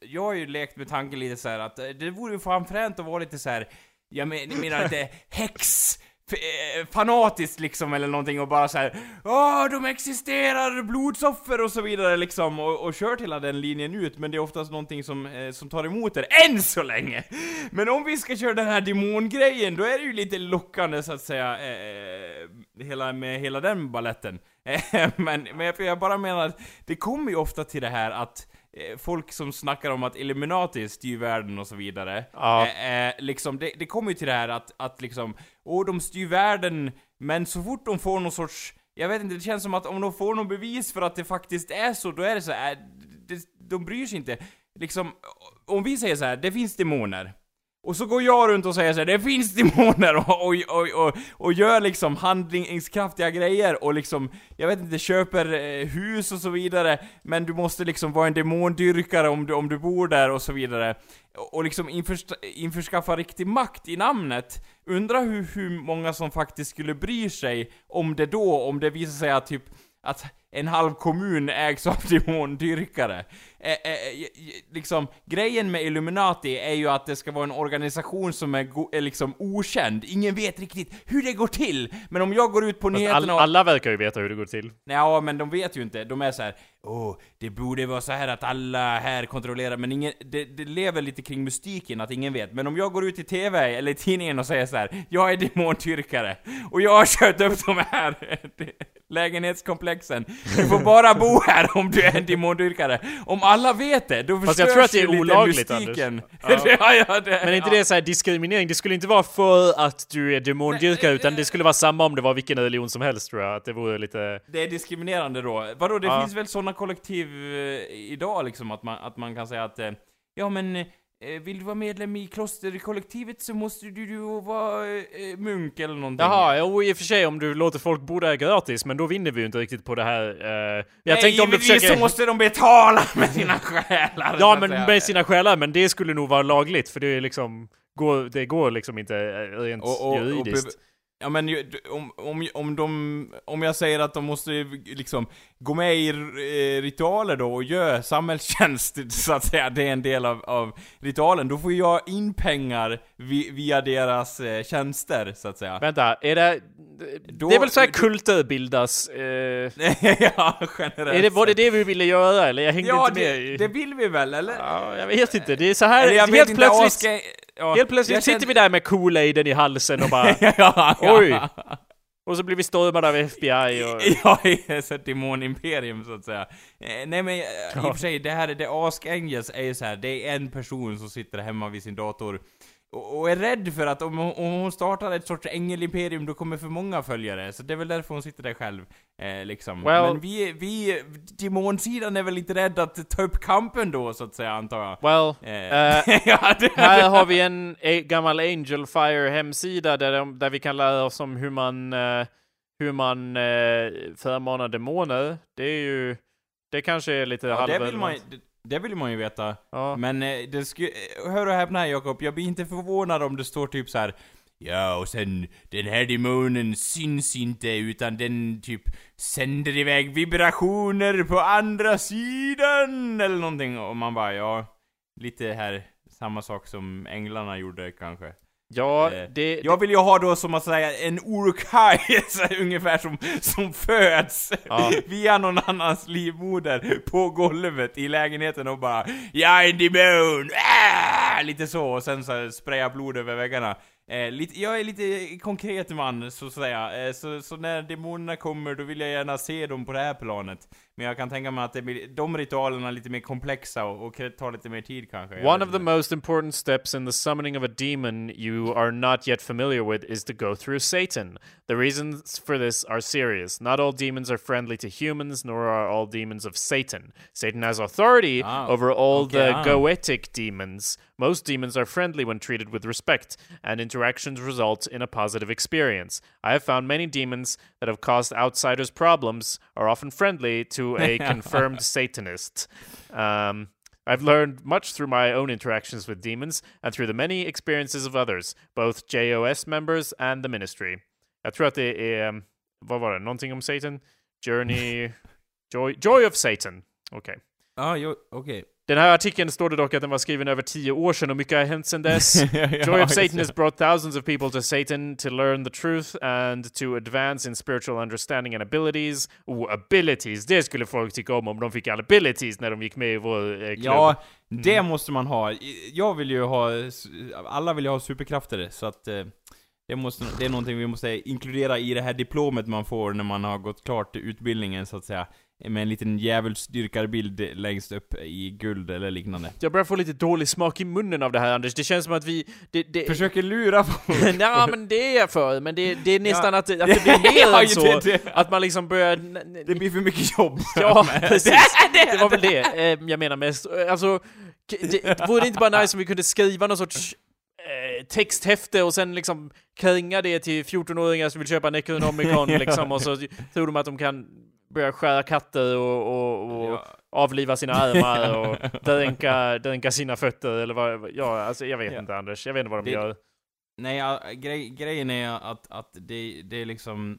jag har ju lekt med tanken lite så här att eh, det vore ju fan fränt att vara lite så här. jag men, jag menar inte [LAUGHS] häx, Eh, fanatiskt liksom eller någonting och bara såhär. Åh, de existerar, blodsoffer och så vidare liksom och, och kört hela den linjen ut men det är oftast någonting som, eh, som tar emot er än så länge! Men om vi ska köra den här demongrejen, då är det ju lite lockande så att säga, eh, eh hela, med hela den balletten. [LAUGHS] Eh, men, men jag, jag bara menar att det kommer ju ofta till det här att eh, folk som snackar om att Illuminati styr världen och så vidare, Ja. eh, eh, liksom, det, det kommer ju till det här att, att liksom, åh de styr världen, men så fort de får någon sorts, jag vet inte, det känns som att om de får någon bevis för att det faktiskt är så, då är det så här, det, de bryr sig inte. Liksom, om vi säger så här, det finns demoner. Och så går jag runt och säger så här, det finns demoner och, och, och, och, och gör liksom handlingskraftiga grejer och liksom, jag vet inte, köper eh, hus och så vidare, men du måste liksom vara en demondyrkare om du, om du bor där och så vidare. Och, och liksom införst- införskaffa riktig makt i namnet. Undra hur, hur många som faktiskt skulle bry sig om det då, om det visar sig att typ att en halv kommun ägs av [LAUGHS] demondyrkare. Eh, eh, liksom, grejen med Illuminati är ju att det ska vara en organisation som är, är liksom okänd. Ingen vet riktigt hur det går till. Men om jag går ut på Fast nyheterna all, och... alla verkar ju veta hur det går till Ja, men de vet ju inte. De är så här. Åh, det borde vara så här att alla här kontrollerar, men ingen, det, det lever lite kring mystiken att ingen vet. Men om jag går ut i TV eller i tidningen och säger så här. jag är demondyrkare, och jag har kört upp de här [LAUGHS] lägenhetskomplexen, Du får bara bo här om du är en demondyrkare. Om alla vet det, då Fast jag tror att det är förstörs olagligt, mystiken. Anders. ja, ja, [LAUGHS] det, Men är inte ja. det så här diskriminering? Det skulle inte vara för att du är demondyrkare, utan det skulle vara samma om det var vilken religion som helst tror jag. Att det vore lite... Det är diskriminerande då. Vadå, det Ja. finns väl sådana kollektiv eh, idag liksom, att man, att man kan säga att eh, Ja men, eh, vill du vara medlem i klosterkollektivet så måste du ju vara eh, munk eller någonting. Jaha, jo i och för sig om du låter folk bo där gratis, men då vinner vi ju inte riktigt på det här. eh, jag Nej, tänkte om du försöker... så måste de betala [LAUGHS] med sina själar. Ja men med sina själar, men det skulle nog vara lagligt för det är liksom... Går, det går liksom inte eh, rent Och- och- och juridiskt. be- Ja men om, om, om de, om jag säger att de måste liksom gå med i eh, ritualer då och göra samhällstjänst [LAUGHS] så att säga, det är en del av, av ritualen, då får jag in pengar vi, via deras eh, tjänster så att säga. Vänta, är det... Då- det är väl så här kulter bildas? Eh, [LAUGHS] ja, generellt är det, var det det vi ville göra eller? Jag hängde Ja, inte med det, i... det vill vi väl, eller? Ja, jag vet inte, det är så här... Eller jag vet helt inte, plötsligt... Aske- ja, Helt plötsligt jag sitter kände- vi där med Kool-Aiden i halsen och bara... [LAUGHS] ja, ja. Oj! Och så blir vi stormade av FBI och... [LAUGHS] Ja, i ett demonimperium så att säga. Eh, nej men eh, i Ja. och för sig, det här, det Ask Angels är ju så här, det är en person som sitter hemma vid sin dator och, är rädd för att om, hon- startar ett sorts ängelimperium då kommer för många följare, så det är väl därför hon sitter där själv. Eh, liksom. Well- Men vi, vi, demonsidan är väl inte rädd att ta upp kampen då, så att säga, antar jag. Well, Eh, eh, [LAUGHS] ja, det, här har vi en e- gammal Angel Fire hemsida där, de, där vi kan lära oss om hur man, eh, hur man eh, förmanar demoner. Det är ju, det kanske är lite ja, man, det, vill man ju veta. Ja. Men eh, det skulle, hör och häpna här Jakob, jag blir inte förvånad om det står typ så här. Ja, och sen den här demonen syns inte utan den typ sänder iväg vibrationer på andra sidan eller någonting och man bara ja, lite här samma sak som änglarna gjorde kanske. Ja, Eh, det... Jag vill ju ha då som att säga en [LAUGHS] här ungefär som, som föds Ja. [LAUGHS] via någon annans livmoder på golvet i lägenheten och bara Jag är en demon! Ah! Lite så, och sen så spraya blod över väggarna. Eh, lite, jag är lite konkret man, så att säga. Eh, så, så när demonerna kommer, då vill jag gärna se dem på det här planet. Men jag kan tänka mig att det blir, de ritualerna är lite mer komplexa och, och tar lite mer tid kanske. One of the most important steps in the summoning of a demon you are not yet familiar with is to go through Satan. The reasons for this are serious. Not all demons are friendly to humans, nor are all demons of Satan. Satan has authority Ah, over all okay, the ah. goetic demons. Most demons are friendly when treated with respect, and interactions result in a positive experience. I have found many demons that have caused outsiders problems are often friendly to a [LAUGHS] confirmed Satanist. Um, I've learned much through my own interactions with demons and through the many experiences of others, both JOS members and the ministry. Jag tror att det är, um, vad var det, någonting om Satan? Journey, [LAUGHS] Joy, Joy of Satan. Okej. Ja, jo, okej. Den här artikeln står det dock att den var skriven över tio år sedan och mycket har hänt sedan dess. [LAUGHS] Joy of Satan has brought thousands of people to Satan to learn the truth and to advance in spiritual understanding and abilities. Oh, abilities! Det skulle folk tycka om om de fick abilities när de gick med i vår eh, klubb. Ja, det måste man ha. Jag vill ju ha, alla vill ju ha superkrafter, så att eh, det, måste, det är någonting vi måste inkludera i det här diplomet man får när man har gått klart utbildningen, så att säga. Med en liten djävulsdyrkarbild längst upp i guld eller liknande. Jag börjar få lite dålig smak i munnen av det här Anders. Det känns som att vi... Det, det... Försöker lura folk. [LAUGHS] Nej men det är jag för, men det, det är nästan Ja. att, att det [LAUGHS] blir mer Ja, än så. Att man liksom börjar... Det blir för mycket jobb. [LAUGHS] Ja, precis. Det var väl det eh, jag menar mest. Alltså, det, vore det inte bara nice om vi kunde skriva någon sorts eh, texthäfte och sen liksom kränga det till 14-åringar som vill köpa Necronomicon liksom och så tror de att de kan börja skära katter och, och, och Ja. avliva sina armar och [LAUGHS] dränka, dränka sina fötter eller vad, ja alltså jag vet Ja. inte Anders, jag vet inte vad de Det- gör. Nej, grej, grejen är att, att det, det är liksom,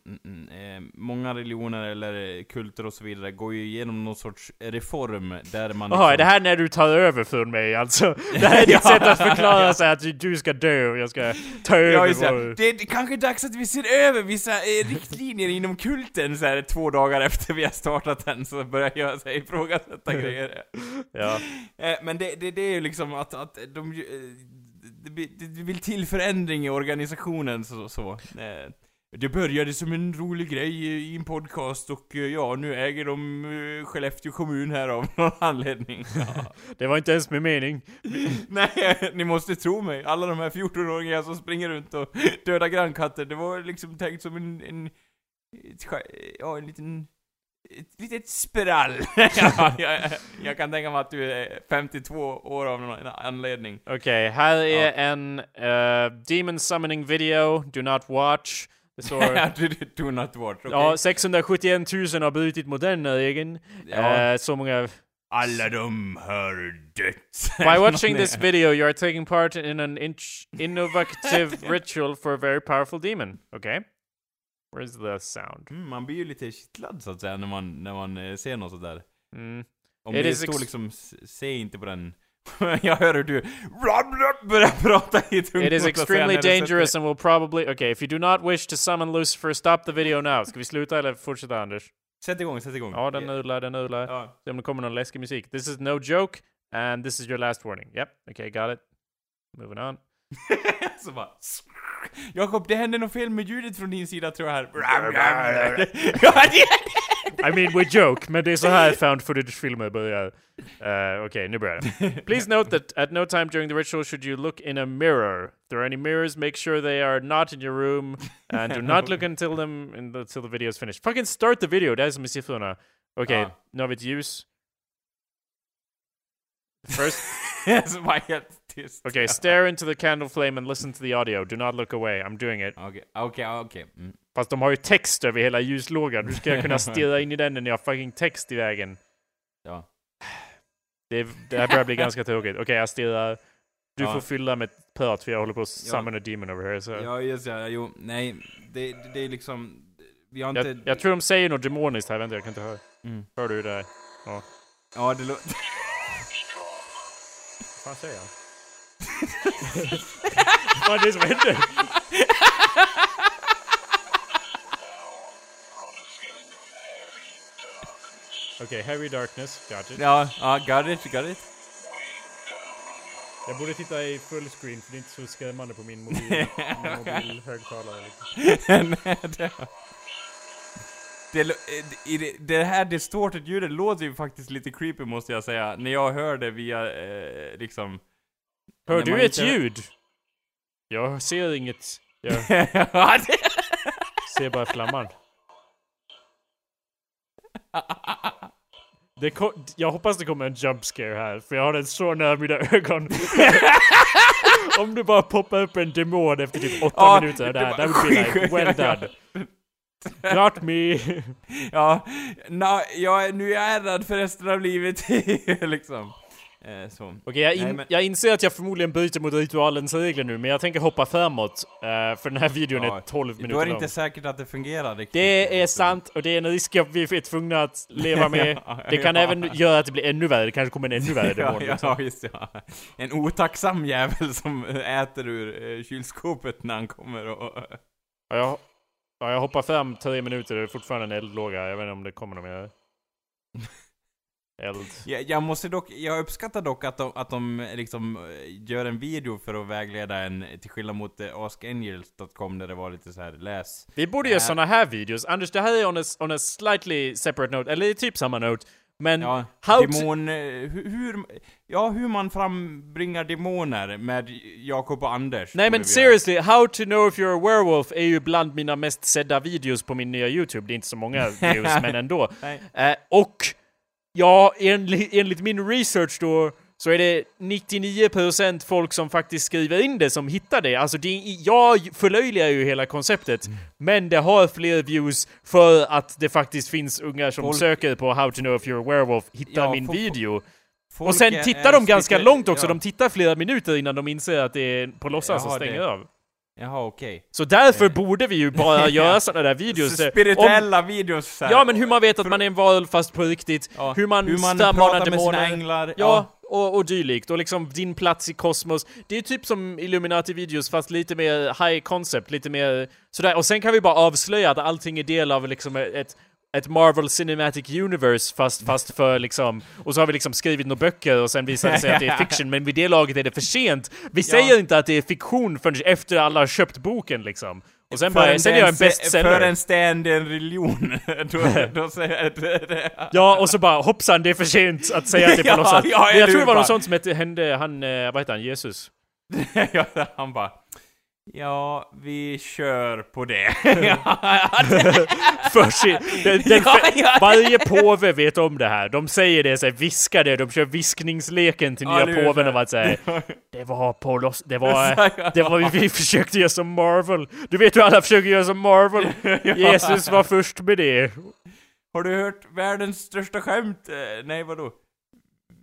eh, många religioner eller kulter och så vidare går ju igenom någon sorts reform där man Jaha, är liksom- det här när du tar över från mig alltså? [LAUGHS] Det här är ditt Ja. sätt att förklara sig att du- ska dö och jag ska ta över Ja, just det. är kanske är dags att vi ser över vissa eh, riktlinjer inom kulten så här, två dagar efter vi har startat den, så börjar jag så här, ifrågasätta grejer. [LAUGHS] Ja. Eh, men det, det, det är ju liksom att, att de eh, det, det, vill till förändring i organisationen så. så. Eh, det började som en rolig grej i en podcast och eh, ja, nu äger de uh, Skellefteå kommun här av [LAUGHS] någon anledning. Ja. Det var inte ens min mening. [LAUGHS] Nej, ni måste tro mig. Alla de här 14-åringarna som springer runt och [LAUGHS] dödar grannkatter, det var liksom tänkt som en, en, ett ja, en liten, ett litet sprall. [LAUGHS] ja, jag, jag kan tänka mig att du är 52 år av någon anledning. Okej, här är en eh, Demon Summoning video, do not watch. Det står... [LAUGHS] do not watch, okej? Ja, 671 000 har brutit mot den regeln. Ja. Eh, så många... Alla de har dött. By [LAUGHS] watching this video you are taking part in an in- innovative ritual for a very powerful demon. Okay? Where's the sound? Mm, man blir ju lite kittlad så att säga när man, när man eh, ser något sådär. Mm. Om It det is står liksom, se inte på den. [LAUGHS] jag hör hur du börjar prata i tungt It is extremely dangerous and will probably... Okay, if you do not wish to summon Lucifer, stop the video now. Ska vi sluta eller fortsätta Anders? Sätt igång, sätt igång. Ja, den udlar, den udlar. Ja. Se om det kommer någon läskig musik. This is no joke, and this is your last warning. Yep, okay, got it. Moving on. [LAUGHS] så bara... Jakob, det hände något fel med ljudet från din sida tror jag här. I mean, we joke, men det är så här found footage-filmer börjar. Uh, Okej, nu börjar det. Please note that at no time during the ritual should you look in a mirror. If there are any mirrors, make sure they are not in your room. And do not look until them in the, until the video is finished. Fucking start the video, det är som i siffrorna. Okej, Ja. nu har vi ett ljus. First, [LAUGHS] så bara helt tyst. okay, stare into the candle flame and listen to the audio. Do not look away. I'm doing it. Okej, okej, okej. Mm. Fast de har ju text över hela ljuslågan. Hur ska jag kunna stirra in i den när ni har fucking text i vägen? Ja. Det, det här börjar bli ganska tråkigt. Okej, jag stirrar. Du Ja. får fylla med prat för jag håller på att summon a demon over here. Så. Ja, just ja, jo, nej. Det, det, det är liksom... Vi har inte... jag, jag tror de säger något demoniskt här. Vänta, jag kan inte höra. Mm. Hör du det? Ja, det låter... Vad fan säger han? Vad är det som händer? Okej, heavy darkness. Got it. Ja, ja, got it, got it. Jag borde titta i fullscreen för det är inte så skrämmande på min mobil, mobilhögtalare. Liksom. [LAUGHS] Nej, det... Det, eh, det, det här distorted ljudet låter ju faktiskt lite creepy måste jag säga, när jag hör det via, eh, liksom... Hör du ett inte- ljud? Jag ser inget. Jag ser bara flamman. Det jag hoppas det kommer en jump scare här, för jag har den så nära mina ögon. [LAUGHS] Om det bara poppar upp en demon efter typ åtta Ja, minuter, där, that would be like, well [LAUGHS] done. Got me! ja, na, ja, nu är jag rädd för resten av livet, [LAUGHS] liksom. Eh, så. Okej, jag, in, Nej, men- jag inser att jag förmodligen bryter mot ritualens regler nu, men jag tänker hoppa framåt. eh, för den här videon Ja, är 12 Då minuter är det lång. inte säkert att det fungerar riktigt. Det är sant, och det är en risk jag- vi är tvungna att leva [LAUGHS] med. Ja, Det kan ja. även göra att det blir ännu värre, det kanske kommer en ännu värre [LAUGHS] Ja, demon. liksom. ja, just det, ja. En otacksam jävel som äter ur eh, kylskåpet när han kommer och... Ja, jag, ja, jag hoppar fram tre minuter, det är fortfarande en eldlåga. Jag vet inte om det kommer någon mer. [LAUGHS] Eld. Jag, jag måste dock, jag uppskattar dock att de, att de liksom eh, gör en video för att vägleda en, till skillnad mot eh, askangels.com där det var lite så här läs... Vi borde göra Äh. såna här videos. Anders, det här är on a, on a slightly separate note, eller typ samma note. Men Ja, how demon... eh, Hur, ja, hur man frambringar demoner med Jakob och Anders. Nej men seriously, how to know if you're a werewolf är ju bland mina mest sedda videos på min nya YouTube. Det är inte så många [LAUGHS] views, men ändå. Eh, och ja, enligt, enligt min research då så är det 99% folk som faktiskt skriver in det som hittar det. Alltså det, jag förlöjligar ju hela konceptet, Mm. men det har fler views för att det faktiskt finns ungar som Folk- söker på How to know if you're a werewolf, hittar Ja, min fo- fo- video. Folk och sen tittar de ganska lite- långt också, ja. de tittar flera minuter innan de inser att det är på låtsas och stänger det- av. Jaha, okej. Så därför Eh. borde vi ju bara [LAUGHS] göra sådana där videos. Eh, om- Spirituella videos så här. Ja men hur man vet att man är en varulv fast på riktigt, Ja, hur man, hur man pratar med sina demoner. änglar. Ja, och, och dylikt. Och liksom din plats i kosmos. Det är typ som Illuminati-videos fast lite mer high concept, lite mer sådär. Och sen kan vi bara avslöja att allting är del av liksom ett ett Marvel Cinematic Universe fast, fast för liksom, och så har vi liksom skrivit några böcker och sen visar det sig att det är [LAUGHS] fiction, men vid det laget är det för sent. Vi säger inte att det är fiktion förrän efter alla har köpt boken liksom. Och sen bara, sen är jag en bestseller. en stand en religion. [LAUGHS] då, då säger det. Ja, och så bara hoppsan, det är för sent att säga det på [LAUGHS] Ja, något sätt. ja, jag tror det var något sånt som hette, hände han, eh, vad heter han, Jesus? ja, han bara... Ja, vi kör på det. [LAUGHS] [LAUGHS] För sin, den, den, Ja, ja. Varje påve vet om det här. De säger det, så här, viskar det, de kör viskningsleken till Ja, nya påven om att säga [LAUGHS] det var på loss, det var, det var vi, vi försökte göra som Marvel. Du vet hur alla försöker göra som Marvel. Jesus var först med det. Har du hört världens största skämt? Eh, nej, vadå?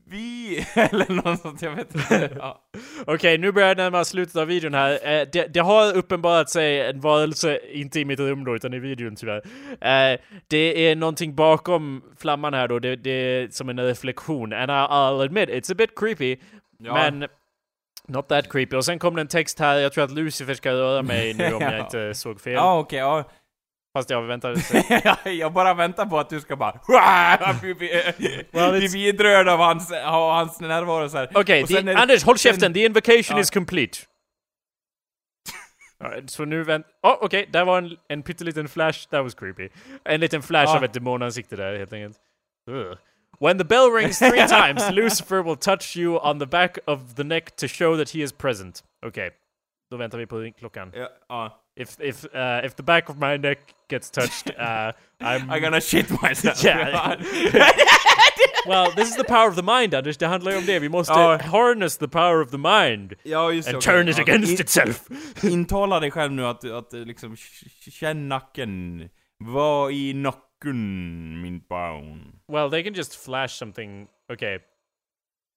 Vi, [LAUGHS] eller något sånt, jag vet inte. [LAUGHS] Ja. Okej, nu börjar jag närma slutet av videon här. Eh, det, det har uppenbarat sig en varelse, inte i mitt rum då, utan i videon tyvärr. Eh, det är någonting bakom flamman här då, det, det är som en reflektion. And I'll admit, it's a bit creepy. Ja. Men not that creepy. Och sen kom det en text här, jag tror att Lucifer ska röra mig nu [LAUGHS] om jag Ja. inte såg fel. Ja, okej, ja. Fast jag väntade. [LAUGHS] jag bara väntar på att du ska bara... vi, vi, Well, vi it's- vidrör av hans, av hans närvaro så här. Okej, det- Anders, håll sen- käften! The invocation Ja. is complete. Alright, så nu vänt... Oh, okej, där var en, en pytteliten flash, that was creepy. En liten flash Ja. av ett demonansikte där helt enkelt. Ugh. When the bell rings three [LAUGHS] times, Lucifer will touch you on the back of the neck to show that he is present. Okej, då väntar vi på klockan. Ja, ja. If, if, uh, if the back of my neck gets touched, [LAUGHS] uh, I'm... I'm gonna shit myself. Yeah. [LAUGHS] [LAUGHS] Well, this is the power of the mind, Anders. Det handlar om det. Vi måste Ja. harness the power of the mind. ja, just. And turn it against In- itself. Intala dig själv nu att, att liksom, känn nacken. Var i nacken, min barn. Well, they can just flash something. Okay.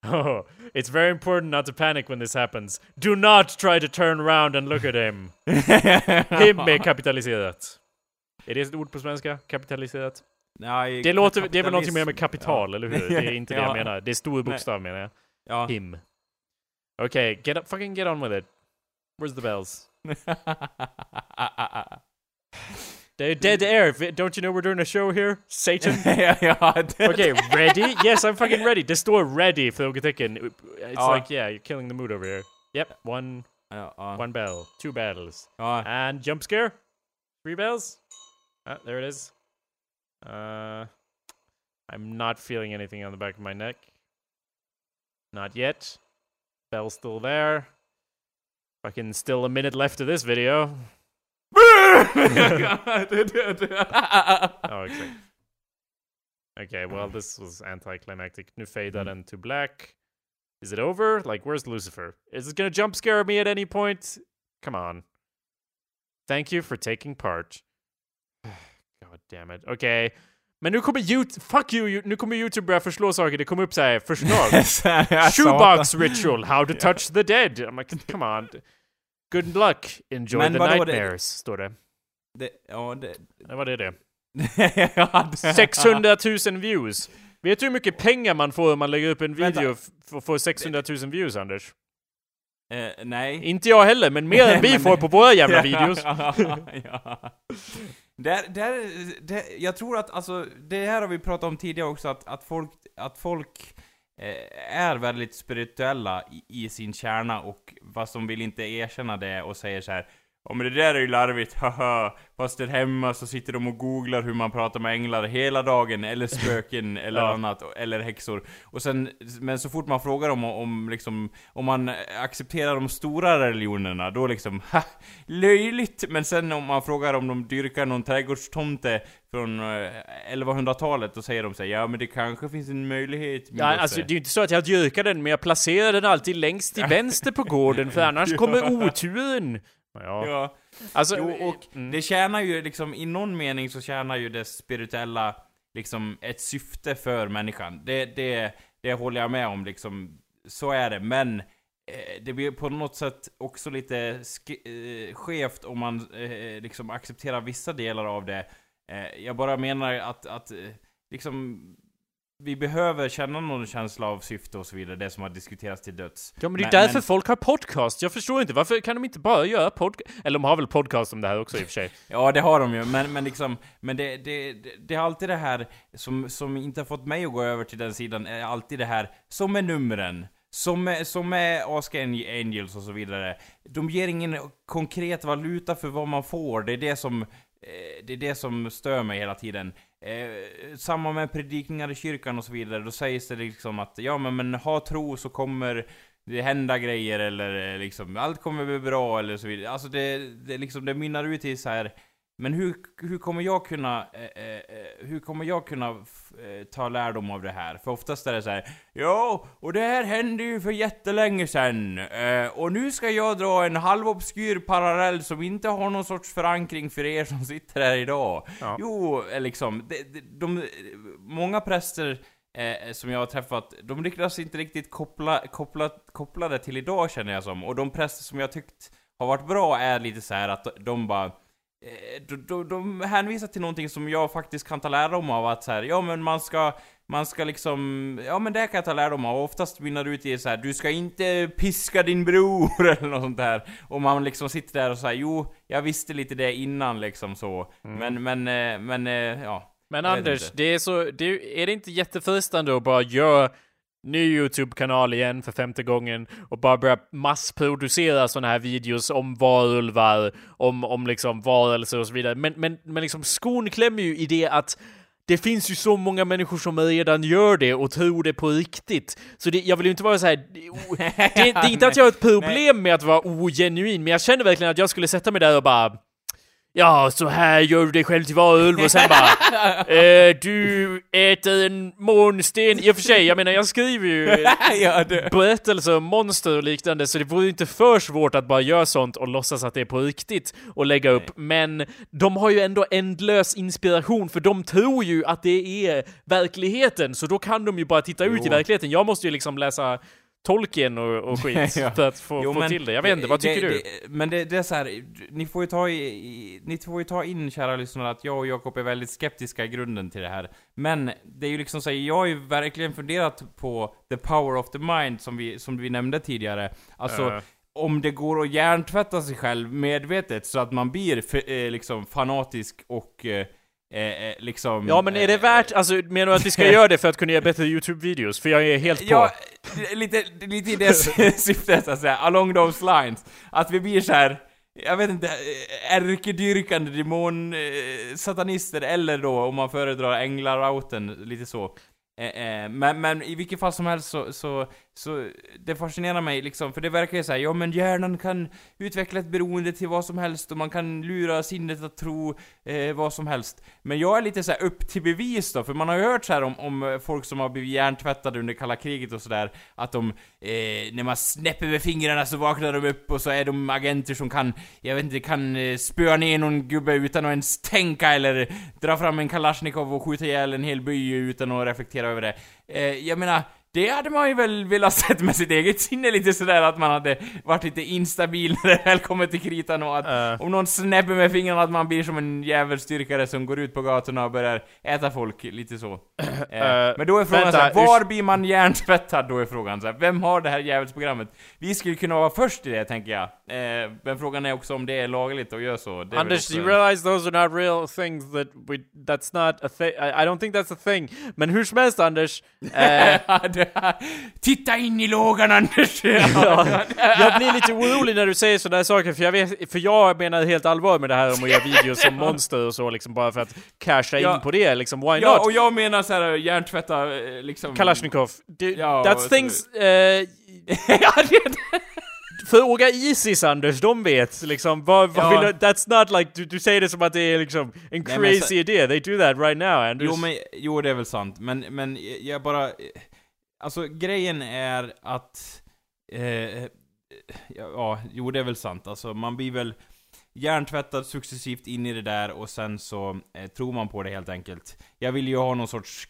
[LAUGHS] Oh, it's very important not to panic when this happens. Do not try to turn around and look at him. [LAUGHS] Him är kapitaliserat. Är det ett ord på svenska? Kapitaliserat? Nej, Det låter, det är väl någonting kapitalism. mer med kapital, eller hur? Det är inte det Ja. jag menar. Det är stor bokstav menar jag. Ja. Him. Okay, get up, fucking get on with it. Where's the bells? [LAUGHS] They're dead air. Don't you know we're doing a show here? Satan? [LAUGHS] ja, det- Okay, ready? Yes, I'm fucking ready. Det står ready, frågetecken. It's Ja. like, yeah, you're killing the mood over here. Yep, one, Ja, ja. one bell, two bells. Ja. And jump scare? Three bells? Ah, there it is. Uh, I'm not feeling anything on the back of my neck. Not yet. Bell's still there. Fucking still a minute left of this video. [LAUGHS] Oh, okay. Okay, well, this was anticlimactic. Nu fadar den to black. Is it over? Like, where's Lucifer? Is it gonna jump scare me at any point? Come on. Thank you for taking part. [SIGHS] God damn it. Okay. Men nu kommer YouTube... Fuck you! you- Nu kommer YouTube börja förslå saker. Det kommer upp såhär förslag. [LAUGHS] Shoebox ritual, how to [LAUGHS] touch the dead. I'm like, come on. Good luck. Enjoy Men the vadå, det- nightmares, står det. Det, ja, det... Det var det det. ja, det- 600 000 views. Vet du hur mycket pengar man får om man lägger upp en video f- för att få 600 000 views, Anders? Eh, nej. Inte jag heller, men mer än [LAUGHS] vi får på våra jävla [LAUGHS] videos. [LAUGHS] ja. Där, där, där, jag tror att, alltså, det här har vi pratat om tidigare också, att, att folk, att folk Eh, är väldigt spirituella i, i sin kärna och vad som vill inte erkänna det och säger så här. Ja men det där är ju larvigt, haha. Fast där hemma så sitter de och googlar hur man pratar med änglar hela dagen, eller spöken, [LAUGHS] eller Ja. annat, eller häxor. Och sen, men så fort man frågar dem om, om liksom, om man accepterar de stora religionerna, då liksom, [LAUGHS] ha, löjligt! Men sen om man frågar om de dyrkar någon trädgårdstomte från eh, 1100-talet, då säger de så här, ja men det kanske finns en möjlighet, Ja, gosse." alltså, det är ju inte så att jag dyrkar den, men jag placerar den alltid längst till [LAUGHS] vänster på gården, för annars kommer oturen. Ja. Ja. Alltså, Jo, och mm. det tjänar ju liksom, i någon mening så tjänar ju det spirituella liksom ett syfte för människan. Det, det, det håller jag med om liksom, så är det. Men eh, det blir på något sätt också lite eh, skevt om man eh, liksom accepterar vissa delar av det. Eh, jag bara menar att, att eh, liksom vi behöver känna någon känsla av syfte och så vidare, det som har diskuterats till döds. Ja men det är Men- därför men- folk har podcast. Jag förstår inte, varför kan de inte bara göra podcast? Eller de har väl podcast om det här också i och för sig. [LAUGHS] Ja, det har de ju, men, men liksom, men det, det, det, det är alltid det här som, som inte har fått mig att gå över till den sidan, är alltid det här, som med numren. som är, som är Ask Angels och så vidare, de ger ingen konkret valuta för vad man får. Det är det som, Eh, det är det som stör mig hela tiden. Eh, samma med predikningar i kyrkan och så vidare, då sägs det liksom att ja men, men ha tro så kommer det hända grejer eller eh, liksom allt kommer bli bra eller så vidare. Alltså det, det liksom, det mynnar ut i så här men hur, hur kommer jag kunna, eh, eh, eh hur kommer jag kunna eh, ta lärdom av det här? För oftast är det så här, ja, och det här hände ju för jättelänge sedan, eh, och nu ska jag dra en halvobskyr parallell som inte har någon sorts förankring för er som sitter här idag. Ja. Jo, eh, liksom, de, de, de, många präster som jag har träffat, de lyckas inte riktigt koppla, koppla, koppla det till idag känner jag som. Och de präster som jag tyckt har varit bra är lite så att de bara Eh, de, de, de hänvisar till någonting som jag faktiskt kan ta lärdom av att så här, ja men man ska, man ska liksom, ja men det kan jag ta lärdom av, oftast mynnar det ut i så här, du ska inte piska din bror [LAUGHS] eller något sånt där. Och man liksom sitter där och säger jo, jag visste lite det innan liksom så. Mm. Men, men, eh, men, eh, ja. Men Anders, det är så, det, är det inte jättefrestande att bara göra ny YouTube-kanal igen för femte gången och bara börja massproducera sådana här videos om varulvar, om, om liksom varelser och så vidare. Men, men, men liksom skon klämmer ju i det att det finns ju så många människor som redan gör det och tror det på riktigt. Så det, jag vill ju inte vara så här. Det, det, är inte att jag har ett [LAUGHS] problem med att vara ogenuin, men jag känner verkligen att jag skulle sätta mig där och bara Ja, så här gör du dig själv till varulv och sen bara [LAUGHS] eh, Du äter en månsten. I och för sig, jag menar jag skriver ju [LAUGHS] ja, berättelser om monster och liknande så det vore inte för svårt att bara göra sånt och låtsas att det är på riktigt och lägga upp. Men de har ju ändå ändlös inspiration för de tror ju att det är verkligheten så då kan de ju bara titta ut jo. i verkligheten. Jag måste ju liksom läsa Tolkien och, och [LAUGHS] skit ja. för att få, jo, få men, till det. Jag vet inte, vad tycker det, du? Det, men det, det, är så här, ni får ju ta i, ni får ju ta in kära lyssnare att jag och Jakob är väldigt skeptiska i grunden till det här. Men det är ju liksom så här, jag har ju verkligen funderat på the power of the mind som vi, som vi nämnde tidigare. Alltså, uh. om det går att hjärntvätta sig själv medvetet så att man blir för, eh, liksom fanatisk och eh, Eh, liksom... Ja men är det eh, värt, alltså menar du att vi ska [LAUGHS] göra det för att kunna göra bättre YouTube-videos? För jag är helt på. Ja, lite, lite i det [LAUGHS] syftet så att säga, along those lines. Att vi blir så här, jag vet inte, eh, ärkedyrkande demon-satanister, eh, eller då om man föredrar änglarouten, lite så. Eh, men, men i vilket fall som helst så, så så det fascinerar mig liksom, för det verkar ju såhär, ja men hjärnan kan utveckla ett beroende till vad som helst och man kan lura sinnet att tro eh, vad som helst. Men jag är lite såhär upp till bevis då, för man har ju hört såhär om, om folk som har blivit hjärntvättade under kalla kriget och sådär, att de, eh, när man snäpper med fingrarna så vaknar de upp och så är de agenter som kan, jag vet inte, kan eh, spöa ner någon gubbe utan att ens tänka eller dra fram en kalasjnikov och skjuta ihjäl en hel by utan att reflektera över det. Eh, jag menar, det hade man ju väl velat sett med sitt eget sinne lite sådär att man hade varit lite instabil när det väl kommer till kritan och att uh. om någon snäpper med fingrarna att man blir som en jävelstyrkare som går ut på gatorna och börjar äta folk, lite så. Uh, [CLEARS THROAT] men då är frågan vänta, såhär, var blir man hjärntvättad då är frågan såhär, vem har det här jävelsprogrammet? Vi skulle kunna vara först i det tänker jag. Uh, men frågan är också om det är lagligt att göra så. Anders, you realize those are not real things that we, that's not a thing, I, I don't think that's a thing. Men hur som helst Anders, [LAUGHS] [LAUGHS] Titta in i lågan Anders! [LAUGHS] ja, jag blir lite orolig när du säger sådana saker, för jag, vet, för jag menar helt allvar med det här om att göra videos som [LAUGHS] monster och så liksom, bara för att casha ja. in på det liksom, why ja, not? och jag menar såhär, hjärntvätta eh, liksom... Kalashnikov. Du, ja, that's things... Uh, ja, Fråga Isis Anders, de vet liksom vad, vad ja. vill, That's not like, du, du säger det som att det är liksom en crazy Nej, så, idé, they do that right now Anders. Jo men, jo det är väl sant, men, men jag bara... Alltså grejen är att... Eh, eh, ja, jo det är väl sant. Alltså man blir väl hjärntvättad successivt in i det där och sen så eh, tror man på det helt enkelt. Jag vill ju ha någon sorts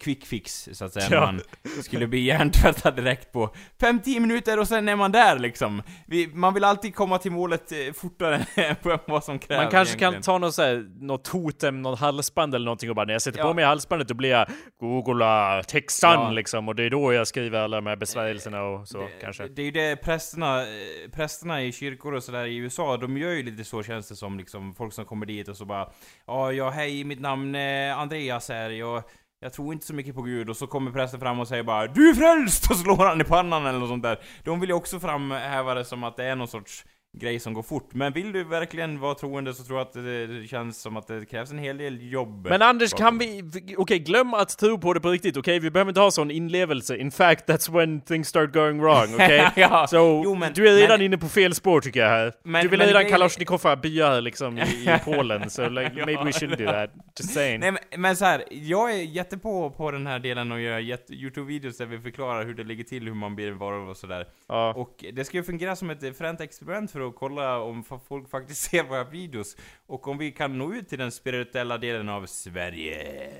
quick fix, så att säga, ja. man skulle bli hjärntvättad direkt på 5-10 minuter och sen är man där liksom. Vi, man vill alltid komma till målet eh, fortare [LAUGHS] än vad som krävs Man kanske egentligen. kan ta något såhär, något totem, något halsband eller någonting och bara när jag sätter ja. på mig halsbandet då blir jag Googla texan ja. liksom och det är då jag skriver alla de här besvärjelserna och så det, kanske. Det är ju det prästerna, prästerna i kyrkor och sådär i USA, de gör ju lite så känns det som liksom, folk som kommer dit och så bara Ja, ja hej, mitt namn är Andreas här, jag jag tror inte så mycket på Gud, och så kommer prästen fram och säger bara 'Du är frälst!' [LAUGHS] och slår han i pannan eller något sånt där. De vill ju också framhäva det som att det är någon sorts grej som går fort. Men vill du verkligen vara troende så tror jag att det känns som att det krävs en hel del jobb. Men Anders, kan vi... Okej, okay, glöm att tro på det på riktigt, okej? Okay? Vi behöver inte ha sån inlevelse. In fact, that's when things start going wrong, okej? Okay? [LAUGHS] ja. Så, jo, men, du är redan men, inne på fel spår tycker jag här. Men, du vill men, redan Kalashnikova byar liksom i, i [LAUGHS] Polen, så like, ja, maybe we should do that. Just saying. Nej men, men så här, jag är jättepå på den här delen och gör Youtube-videos där vi förklarar hur det ligger till, hur man blir varulv och sådär. Ja. Och det ska ju fungera som ett fränt experiment för att kolla om folk faktiskt [LAUGHS] ser våra videos. Och om vi kan nå ut till den spirituella delen av Sverige.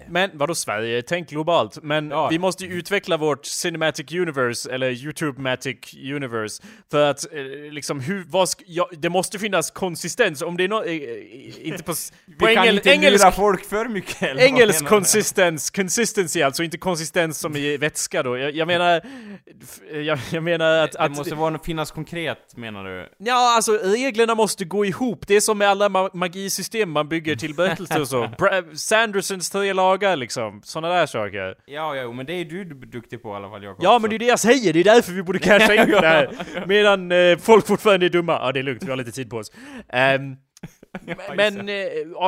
Men vadå Sverige? Tänk globalt. Men ja. vi måste ju utveckla vårt Cinematic Universe, eller YouTube-matic Universe. För att eh, liksom hur, vad ska, ja, det måste finnas konsistens. Om det är något, eh, eh, inte på, [LAUGHS] på vi kan inte engelsk, lura folk för mycket. Eller engelsk konsistens, consistency alltså, inte konsistens som i vätska då. Jag, jag menar, jag, jag menar att... Det, det måste vara, finnas konkret menar du? Ja, alltså reglerna måste gå ihop. Det är som med alla ma magisystem man bygger till berättelser och så. [LAUGHS] Sandersons tre lagar liksom. Såna där saker. Ja, ja, men det är du duktig på i alla fall Jakob. Ja, men det är det jag säger. Det är därför vi borde [LAUGHS] casha in det här. Medan eh, folk fortfarande är dumma. Ja, det är lugnt. Vi har lite tid på oss. Um, [LAUGHS] men eh,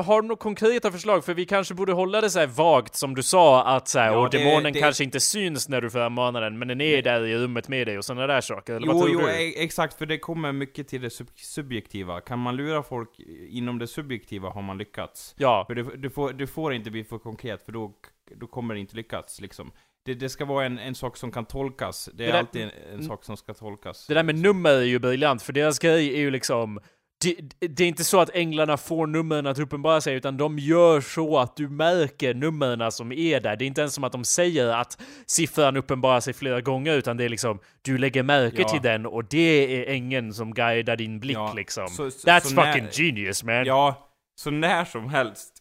har du några konkreta förslag? För vi kanske borde hålla det så vagt som du sa att så här, ja, och det, demonen det... kanske inte syns när du förmanar den, men den är Nej. där i rummet med dig och sådana där saker. Eller jo, jo, du? E- exakt, för det kommer mycket till det sub subjektiva. Kan man lura folk inom det subjektiva har man lyckats. Ja. För det, du, får, du får inte bli för konkret, för då, då kommer det inte lyckas liksom. Det, det, ska vara en, en sak som kan tolkas. Det är det där, alltid en, en, sak som ska tolkas. Det där med nummer är ju briljant, för deras grej är ju liksom det, det, är inte så att änglarna får numren att uppenbara sig, utan de gör så att du märker numren som är där. Det är inte ens som att de säger att siffran uppenbarar sig flera gånger, utan det är liksom, du lägger märke ja. till den och det är ängeln som guidar din blick ja. liksom. Så, så, That's så fucking när, genius man! Ja, så när som helst.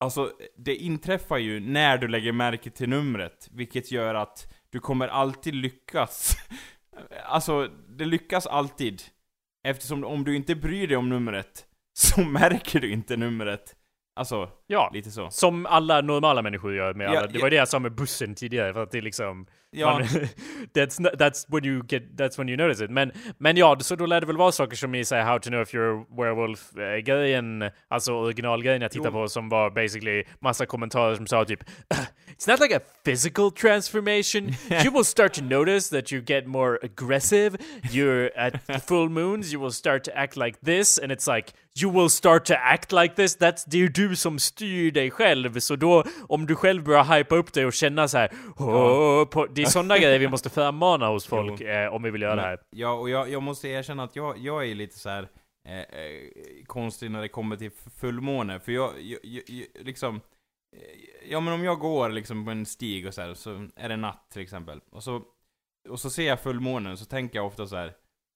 Alltså, det inträffar ju när du lägger märke till numret, vilket gör att du kommer alltid lyckas. [LAUGHS] alltså, det lyckas alltid. Eftersom om du inte bryr dig om numret, [LAUGHS] så märker du inte numret. Alltså, ja, lite så. Som alla normala människor gör med alla. Ja, det var ja. det jag sa med bussen tidigare, för att det är liksom... Ja. [LAUGHS] That's, not, that's when you get, that's when you notice it. Men, men ja, så då lär det väl vara saker som i säger How to know if you're a werewolf-grejen, alltså originalgrejen jag tittar på, som var basically massa kommentarer som sa typ It's not like a physical transformation. [LAUGHS] you will start to notice that you get more aggressive. You're at full moons, you will start to act like this, and it's like You will start to act like this. That's, det är ju du som styr dig själv. Så då, om du själv börjar hypa upp dig och känna så här, ja. på, det är sådana grejer vi måste frammana hos folk eh, om vi vill göra Men, det här. Ja, och jag, jag måste erkänna att jag, jag är lite så här eh, eh, konstig när det kommer till fullmåne. För jag, jag, jag liksom... Eh, ja men om jag går liksom på en stig och så här, så är det natt till exempel. Och så, och så ser jag fullmånen, så tänker jag ofta så här.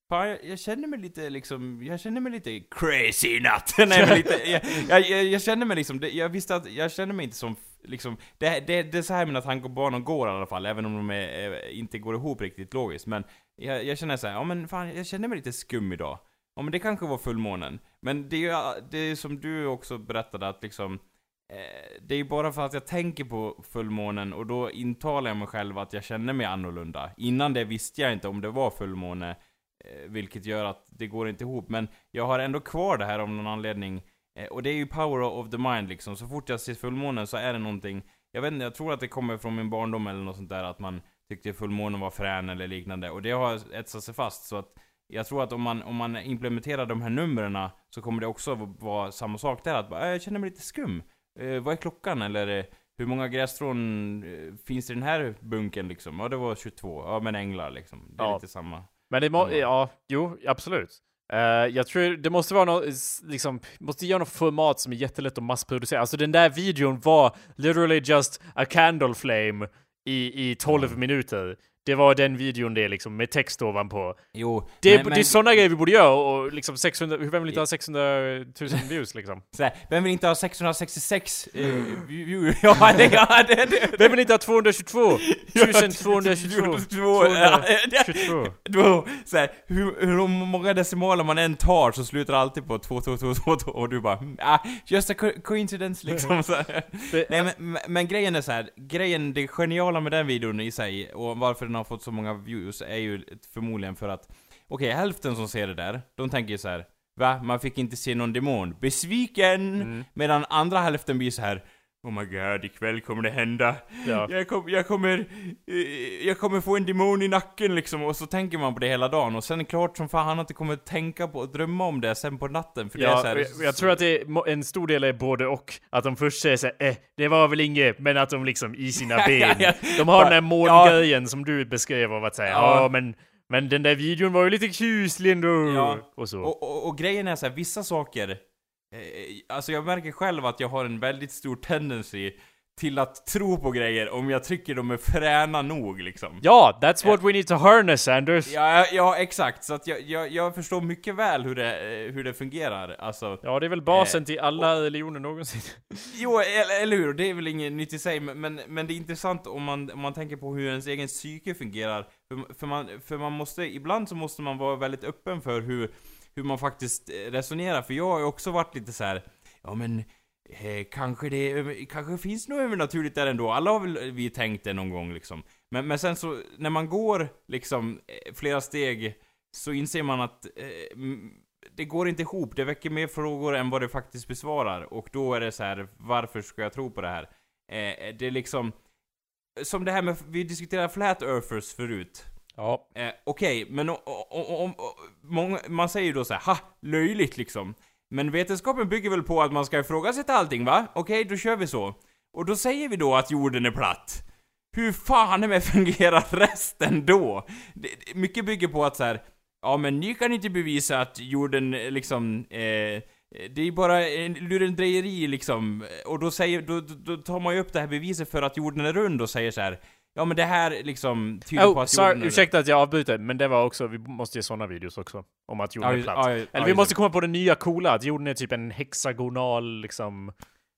Fan, jag, jag, känner mig lite liksom, jag känner mig lite crazy i natt. [LAUGHS] Nej, men lite, jag, jag, jag, känner mig liksom, jag visste att, jag känner mig inte som, liksom, det, det, det är så här mina tankebanor går i alla fall, även om de är, eh, inte går ihop riktigt logiskt. Men jag, jag känner så här, ja men fan, jag känner mig lite skum idag. Ja men det kanske var fullmånen. Men det är ju, det är som du också berättade att liksom, eh, det är ju bara för att jag tänker på fullmånen och då intalar jag mig själv att jag känner mig annorlunda. Innan det visste jag inte om det var fullmåne eh, vilket gör att det går inte ihop. Men jag har ändå kvar det här av någon anledning. Eh, och det är ju power of the mind liksom. Så fort jag ser fullmånen så är det någonting. Jag vet inte, jag tror att det kommer från min barndom eller något sånt där. Att man tyckte fullmånen var frän eller liknande. Och det har etsat sig fast. Så att jag tror att om man, om man implementerar de här numren så kommer det också vara samma sak där. Att bara, äh, jag känner mig lite skum. Eh, vad är klockan? Eller eh, hur många grässtrån eh, finns i den här bunken liksom? Ja, det var 22. Ja, men änglar liksom. Det är ja. lite samma. Men det må, ja, jo, absolut. Uh, jag tror det måste vara något, liksom, måste göra något format som är jättelätt att massproducera. Alltså den där videon var literally just a candle flame i, i 12 mm. minuter det var den videon det liksom, med text ovanpå. Jo, Det, men, det är men, sådana grejer vi borde göra och liksom 600, vem vill inte ha 600 000 [LAUGHS] views liksom? så här, vem vill inte ha 666 eh, views? [LAUGHS] Ja, det, ja, det, det. Vem vill inte ha 222? 1222? 222? Då, så här, hur, hur många decimaler man än tar så slutar det alltid på 2, 2, 2, 2, 2 och du bara "Hmm, ah, just a co- coincidence liksom så här. Det- Nej men, men, men grejen är så här, grejen, det geniala med den videon i sig och varför den har fått så många views är ju förmodligen för att Okej, hälften som ser det där, de tänker ju så här. Va? Man fick inte se någon demon. Besviken! Mm. Medan andra hälften blir så här. Oh my god, ikväll kommer det hända. Ja. Jag, kom, jag kommer... Jag kommer få en demon i nacken liksom, och så tänker man på det hela dagen. Och sen är det klart som fan att det kommer tänka på och drömma om det sen på natten, för det är Ja, så här, jag, jag tror att det är, en stor del är både och. Att de först säger såhär, eh, det var väl inget, men att de liksom i sina [LAUGHS] ben. Ja, ja. De har den där Ja. målgrejen som du beskrev av att säga, ja, Ja. men, men den där videon var ju lite kuslig ändå. Ja. Och så. Och, och, och grejen är så här, vissa saker... Eh, alltså jag märker själv att jag har en väldigt stor tendency till att tro på grejer om jag tycker de är fräna nog liksom. Ja, that's what we need to harness, Anders. Ja, ja exakt. Så att jag, jag, jag förstår mycket väl hur det, eh, hur det fungerar. Alltså, Ja, det är väl basen Eh, till alla religioner någonsin. [LAUGHS] jo, eller, eller hur? Det är väl inget nytt i sig, men, men, men det är intressant om man, om man tänker på hur ens egen psyke fungerar. För, för, man, för man måste, ibland så måste man vara väldigt öppen för hur, hur man faktiskt eh, resonerar. För jag har ju också varit lite så här. ja men Eh, kanske det, eh, kanske finns något övernaturligt där ändå. Alla har väl eh, vi tänkt det någon gång liksom. Men, men sen så, när man går liksom flera steg så inser man att eh, det går inte ihop. Det väcker mer frågor än vad det faktiskt besvarar. Och då är det så här: varför ska jag tro på det här? Eh, det är liksom, som det här med, vi diskuterade flat earthers förut. Ja. Eh, Okej, men om, många, man säger ju då så här, ha, löjligt liksom. Men vetenskapen bygger väl på att man ska ifrågasätta allting va? Okej, då kör vi så. Och då säger vi då att jorden är platt. Hur fan med [LAUGHS] fungerar resten då? Det, det, mycket bygger på att så här, ja men ni kan inte bevisa att jorden eh, liksom, eh, det är bara en lurendrejeri liksom. Och då säger, då, då, då tar man ju upp det här beviset för att jorden är rund och säger så här. Ja men det här liksom tyder på Oh, att sorry, jorden ursäkta att jag avbryter, men det var också, vi måste ge sådana videos också. Om att jorden Ja, är platt. ja, ja, Eller vi måste komma på det nya coola, att jorden är typ en hexagonal, liksom...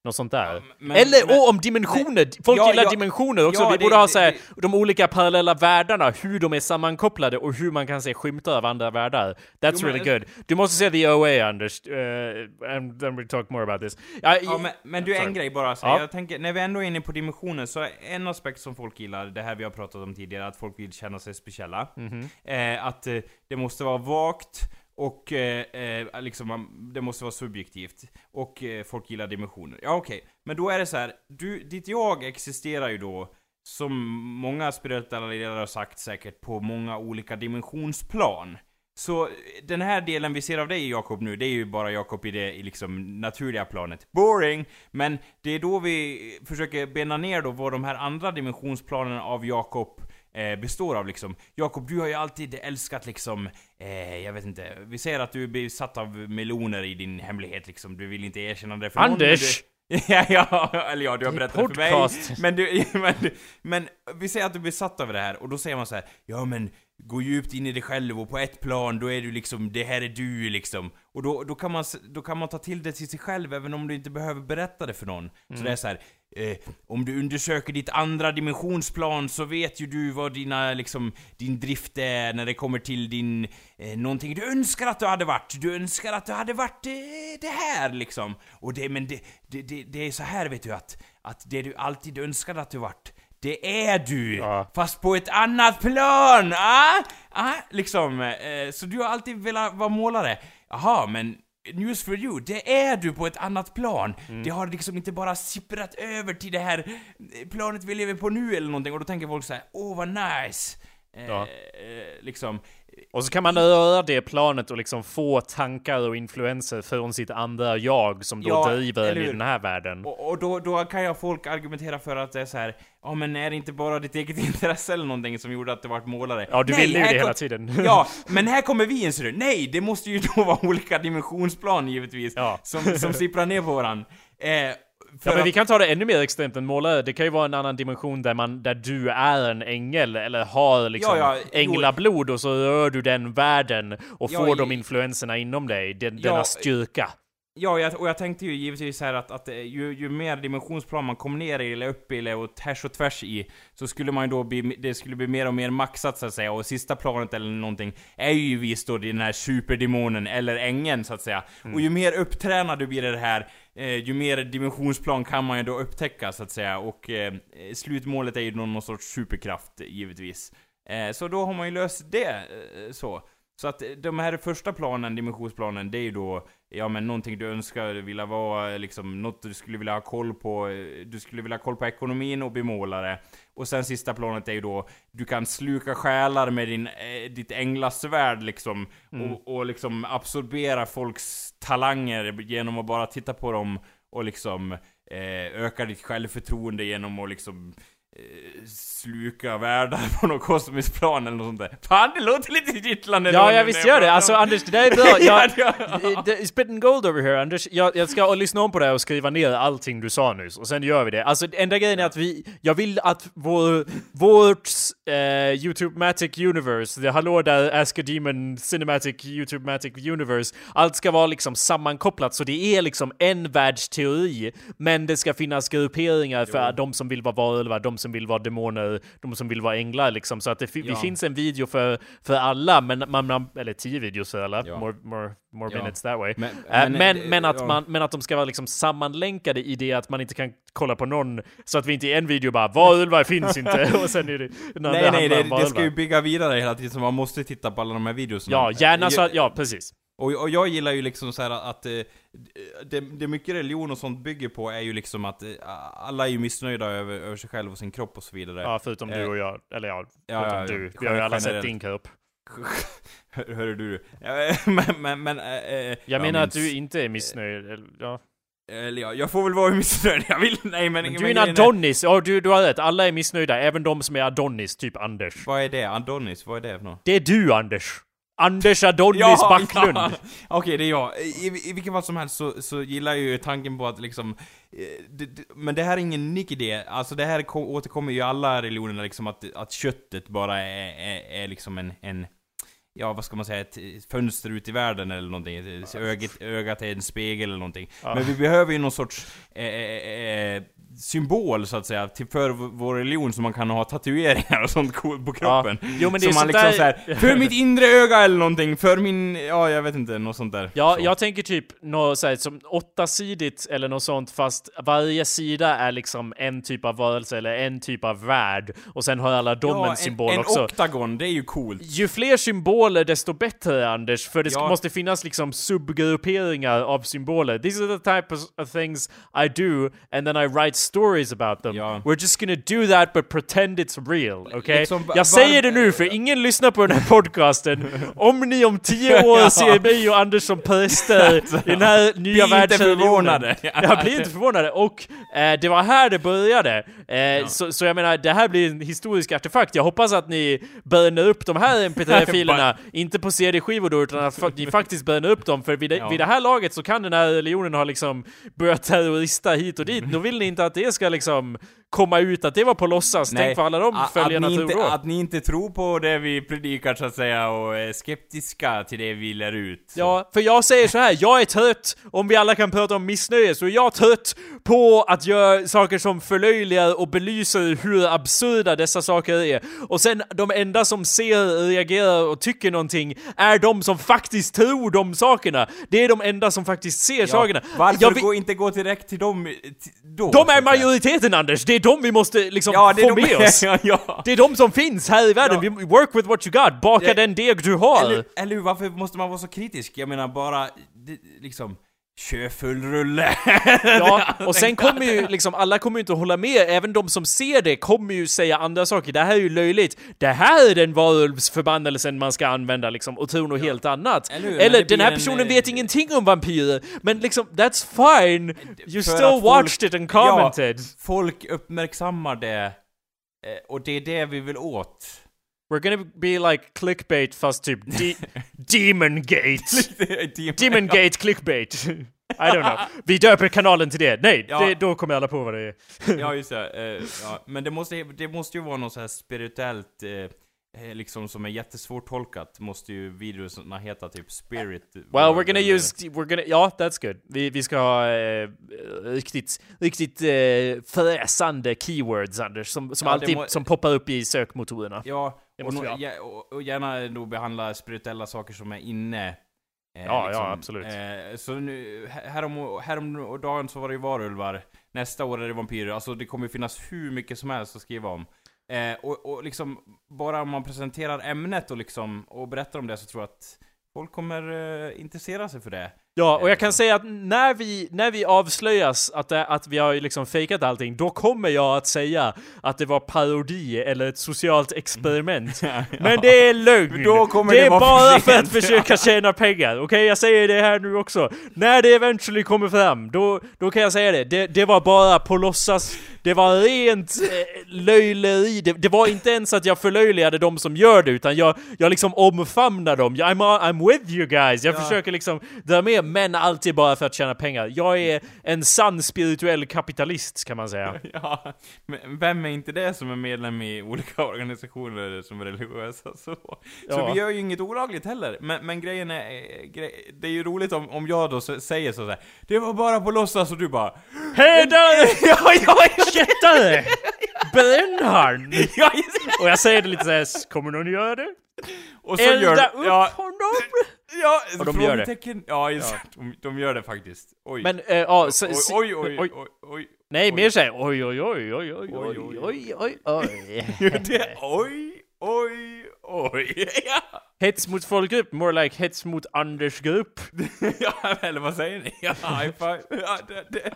Något sånt där. men- Eller, men- om dimensioner! Folk Ja, gillar ja, dimensioner också. ja, vi det- borde ha så här, det- de olika parallella världarna, hur de är sammankopplade och hur man kan se skymtar av andra världar. That's Jo, men- really good. Du måste se The OA, Anders. Uh, and then we talk more about this. Ja, Ja, men, men du, en Sorry. grej bara. Så Ja. Jag tänker, när vi ändå är inne på dimensioner, så är en aspekt som folk gillar, det här vi har pratat om tidigare, att folk vill känna sig speciella. Mhm. Eh, att eh, det måste vara vagt, och eh, eh, liksom, man, det måste vara subjektivt. Och eh, folk gillar dimensioner. Ja, okej. Men då är det så här, du, ditt jag existerar ju då, som många spirituella ledare har sagt säkert, på många olika dimensionsplan. Så den här delen vi ser av dig Jakob nu, det är ju bara Jakob i det i liksom naturliga planet. Boring! Men det är då vi försöker bena ner då vad de här andra dimensionsplanerna av Jakob eh, består av liksom. Jakob, du har ju alltid älskat liksom, eh, jag vet inte, vi säger att du är besatt av meloner i din hemlighet liksom. Du vill inte erkänna det för någon, Anders! Du, [LAUGHS] ja, ja, eller ja, du har berättat det för mig. Men du, [LAUGHS] men, men vi säger att du är besatt av det här, och då säger man så här: ja men gå djupt in i dig själv och på ett plan, då är du liksom, det här är du liksom. Och då, då, kan man, då kan man ta till det till sig själv även om du inte behöver berätta det för någon. Så det är så här, eh, om du undersöker ditt andra dimensionsplan så vet ju du vad dina, liksom, din drift är när det kommer till din, eh, någonting du önskar att du hade varit. Du önskar att du hade varit eh, det här liksom. Och det, men det, det, det, det är så här vet du att, att det du alltid önskade att du vart, det är du! Ja. Fast på ett annat plan! Ah? Ah? Liksom, eh, så du har alltid velat vara målare. Jaha, men News for you, det är du på ett annat plan. Mm. Det har liksom inte bara sipprat över till det här eh, planet vi lever på nu eller någonting och då tänker folk så här: åh vad nice! Eh, Ja. eh, liksom, Och så kan man röra det planet och liksom få tankar och influenser från sitt andra jag som då Ja, driver en i den här världen. Och, och då, då kan jag folk argumentera för att det är så här. ja men är det inte bara ditt eget [LAUGHS] intresse eller någonting som gjorde att du vart målare? Ja, du Nej, ville ju det hela tiden. [LAUGHS] Ja, men här kommer vi in ser du. Nej, det måste ju då [LAUGHS] vara olika dimensionsplan givetvis. Ja. Som, som sipprar ner på varandra. Eh, Ja, men vi kan ta det ännu mer extremt än målare. Det kan ju vara en annan dimension där man, där du är en ängel eller har liksom Ja, ja, änglablod och så rör du den världen och Ja, får i- de influenserna inom dig, den, denna styrka. Ja, jag, och jag tänkte ju givetvis här att, att eh, ju, ju mer dimensionsplan man kom ner i, eller upp i, eller tärs och tvärs i, så skulle man ju då bli, det skulle bli mer och mer maxat så att säga, och sista planet eller någonting är ju visst då den här superdemonen, eller ängeln så att säga. Och ju mer upptränad du blir i det här, eh, ju mer dimensionsplan kan man ju då upptäcka så att säga, och eh, slutmålet är ju någon, någon sorts superkraft givetvis. Eh, så då har man ju löst det eh, så. Så att de här första planen, dimensionsplanen, det är ju då, ja men någonting du önskar vilja vara, liksom något du skulle vilja ha koll på, eh, du skulle vilja ha koll på ekonomin och bli målare. Och sen sista planet är ju då, du kan sluka själar med din, eh, ditt änglasvärd liksom, och, och liksom absorbera folks talanger genom att bara titta på dem och liksom eh, öka ditt självförtroende genom att liksom eh, sluka världar på något kosmiskt plan eller något sånt där. Fan, det låter lite kittlande Ja, jag visst gör det. Alltså Anders, det där är bra. Jag, [LAUGHS] Ja, ja. det- det- spitting gold over here Anders. Jag, jag ska lyssna om på det här och skriva ner allting du sa nyss, och sen gör vi det. Alltså enda grejen är att vi, jag vill att vår, vårt eh, YouTube-matic universe, det hallå där Ask a Demon Cinematic YouTube-matic universe, allt ska vara liksom sammankopplat, så det är liksom en världsteori, men det ska finnas grupperingar för de som vill vara varulvar, de som vill vara demoner, de som vill vara änglar liksom, så att det, Ja. det finns en video för, för alla, men man, man, eller tio videos för alla, Ja. more, more, more Ja. minutes that way. Men- Men, men, men, eh, att man, men att de ska vara liksom sammanlänkade i det att man inte kan kolla på någon, så att vi inte i en video bara varulvar finns inte, [LAUGHS] och sen är det Nej nej, det, det ska ju bygga vidare hela tiden, så man måste titta på alla de här videorna. Ja, gärna så att, ja precis. Och, och jag gillar ju liksom så här att eh, det, det mycket religion och sånt bygger på är ju liksom att eh, alla är ju missnöjda över, över sig själv och sin kropp och så vidare. Ja, förutom du Eh, och jag, eller ja, ja, förutom ja, du. Vi har ju alla sett din kropp. [LAUGHS] Hör, hörru du. Ja, [LAUGHS] men, men, men... eh, eh, Jag menar att du inte är missnöjd, eller, ja. Eller ja, jag får väl vara missnöjd. [LAUGHS] Jag vill... Nej men... Men du är en Adonis, ja du, du har rätt, alla är missnöjda, även de som är Adonis, typ Anders. Vad är det? Adonis? Vad är det för något? Det är du Anders! Anders Adonis Backlund! ja. [LAUGHS] Okej, det är jag. I, I vilken fall som helst så, så gillar jag ju tanken på att liksom... eh, Det, det, men det här är ingen unik idé. Alltså det här ko- återkommer ju i alla religioner liksom att, att köttet bara är, är, är liksom en, en... Ja, vad ska man säga? Ett fönster ut i världen eller någonting. Ögat, ögat är en spegel eller någonting. Ja. Men vi behöver ju någon sorts eh, eh, eh, symbol så att säga, till för vår religion så man kan ha tatueringar och sånt på kroppen. Jo, men det så är man liksom där- såhär, för mitt inre öga eller någonting, för min, ja jag vet inte, något sånt där. Ja, så. jag tänker typ något så här, som åttasidigt eller något sånt fast varje sida är liksom en typ av varelse eller en typ av värld och sen har alla de ja, en symbol en, en också. oktagon, det är ju coolt. Ju fler symboler desto bättre Anders, för det Ja. måste finnas liksom subgrupperingar av symboler. These are the type of things I do and then I write stories about them. Ja. We're just gonna do that but pretend it's real, okay? Liksom, Jag säger det nu för [LAUGHS] ingen lyssnar på den här podcasten. Om ni om tio år Ja. ser mig och Anders som präster [LAUGHS] i den här nya världsreligionen. förvånade. [LAUGHS] Jag blir inte förvånade. Och eh, det var här det började. Eh, så, så jag menar, det här blir en historisk artefakt. Jag hoppas att ni bränner upp de här mp3-filerna, inte på CD-skivor då, utan att ni faktiskt bränner upp dem. För vid det, Ja. vid det här laget så kan den här religionen ha liksom börjat terrorista hit och dit. Då vill ni inte att det ska liksom komma ut att det var på låtsas. Tänk vad alla de a- följarna att ni, tror inte, då. att ni inte tror på det vi predikar så att säga och är skeptiska till det vi lär ut. Så. Ja, för jag säger så här, jag är trött, om vi alla kan prata om missnöje, så är jag trött på att göra saker som förlöjligar och belyser hur absurda dessa saker är. Och sen de enda som ser, reagerar och tycker någonting är de som faktiskt tror de sakerna. Det är de enda som faktiskt ser sakerna. Varför Jag gå, inte gå direkt till dem då? de är majoriteten Anders, det är de vi måste liksom Ja, få de, med oss. [LAUGHS] ja, ja. Det är de som finns här i världen, Ja. vi work with what you got, baka den deg du har. Eller, eller varför måste man vara så kritisk? Jag menar bara, det, liksom, kör full rulle. [LAUGHS] Ja, och sen kommer ju liksom, alla kommer ju inte att hålla med, även de som ser det kommer ju säga andra saker. Det här är ju löjligt. Det här är den varulvsförbannelsen man ska använda liksom, och tro något helt annat. Eller Eller den här blir en, personen eh, vet ingenting om vampyrer, men liksom, that's fine! You still folk- watched it and commented. Ja, folk uppmärksammar det, eh, och det är det vi vill åt. We're gonna be like clickbait fast typ de- [LAUGHS] demon gate. [LAUGHS] Demon- demon gate clickbait. I don't know. Vi döper kanalen till det. Nej, Ja. det, då kommer alla på vad det är. Ja, just det. Eh, ja. Men det måste, det måste ju vara något så här spirituellt, eh, liksom som är jättesvårt tolkat, måste ju videorna heta typ spirit... Well, we're gonna eller- use... We're gonna, ja, that's good. Vi, vi ska ha eh, riktigt, riktigt eh, fräsande keywords, Anders, som, som Ja, alltid må- som poppar upp i sökmotorerna. Ja, Det och, måste nå- vi ha. ja, och, och gärna då behandla spirituella saker som är inne. eh, Ja, ja, absolut. Eh, så nu, här- härom, härom och dagen så var det ju varulvar, nästa år är det vampyrer, alltså det kommer finnas hur mycket som helst att skriva om. Eh, och, och liksom, bara om man presenterar ämnet och liksom, och berättar om det så tror jag att folk kommer eh, intressera sig för det. Ja, och jag kan säga att när vi, när vi avslöjas att, att vi har liksom fejkat allting, då kommer jag att säga att det var parodi eller ett socialt experiment. [LAUGHS] Men det är lögn! Det det är bara för för att försöka tjäna pengar, okej? Jag säger det här nu också. När det eventually kommer fram, då, då kan jag säga det. det. Det var bara på låtsas, det var rent eh, löjleri. Det, det var inte ens att jag förlöjligade de som gör det, utan jag, jag liksom omfamnar dem. Jag- I'm, I'm with you guys! Jag Ja. försöker liksom dra med, men alltid bara för att tjäna pengar. Jag är en sann spirituell kapitalist, kan man säga. [LAUGHS] Ja, men vem är inte det som är medlem i olika organisationer som är religiösa? Så, så Ja. vi gör ju inget olagligt heller. Men, men grejen är, eh, grej, det är ju roligt om, om jag då säger så här. Det var bara på låtsas och du bara Hedare! [LAUGHS] Ja, ja, ja, Kättare! [LAUGHS] Brännharn! ja, just- Och jag säger det lite såhär, kommer någon göra det? Och så Elda gör upp ja, honom! ja, Och de gör det. frågetecken. Ja, just de, de gör det faktiskt. Oj. Men, eh, ja, så, oj, så- oj, oj, oj, oj. Nej, oj. mer såhär, oj, oj, oj, oj, oj, Oj, oj, oj, oj, oj, [LAUGHS] Det, oj. oj, oj. [LAUGHS] Ja. Hets mot folkgrupp, more like hets mot Anders grupp. [LAUGHS] ja, eller vad säger ni? Ja, high five. [LAUGHS] Ja, det, det.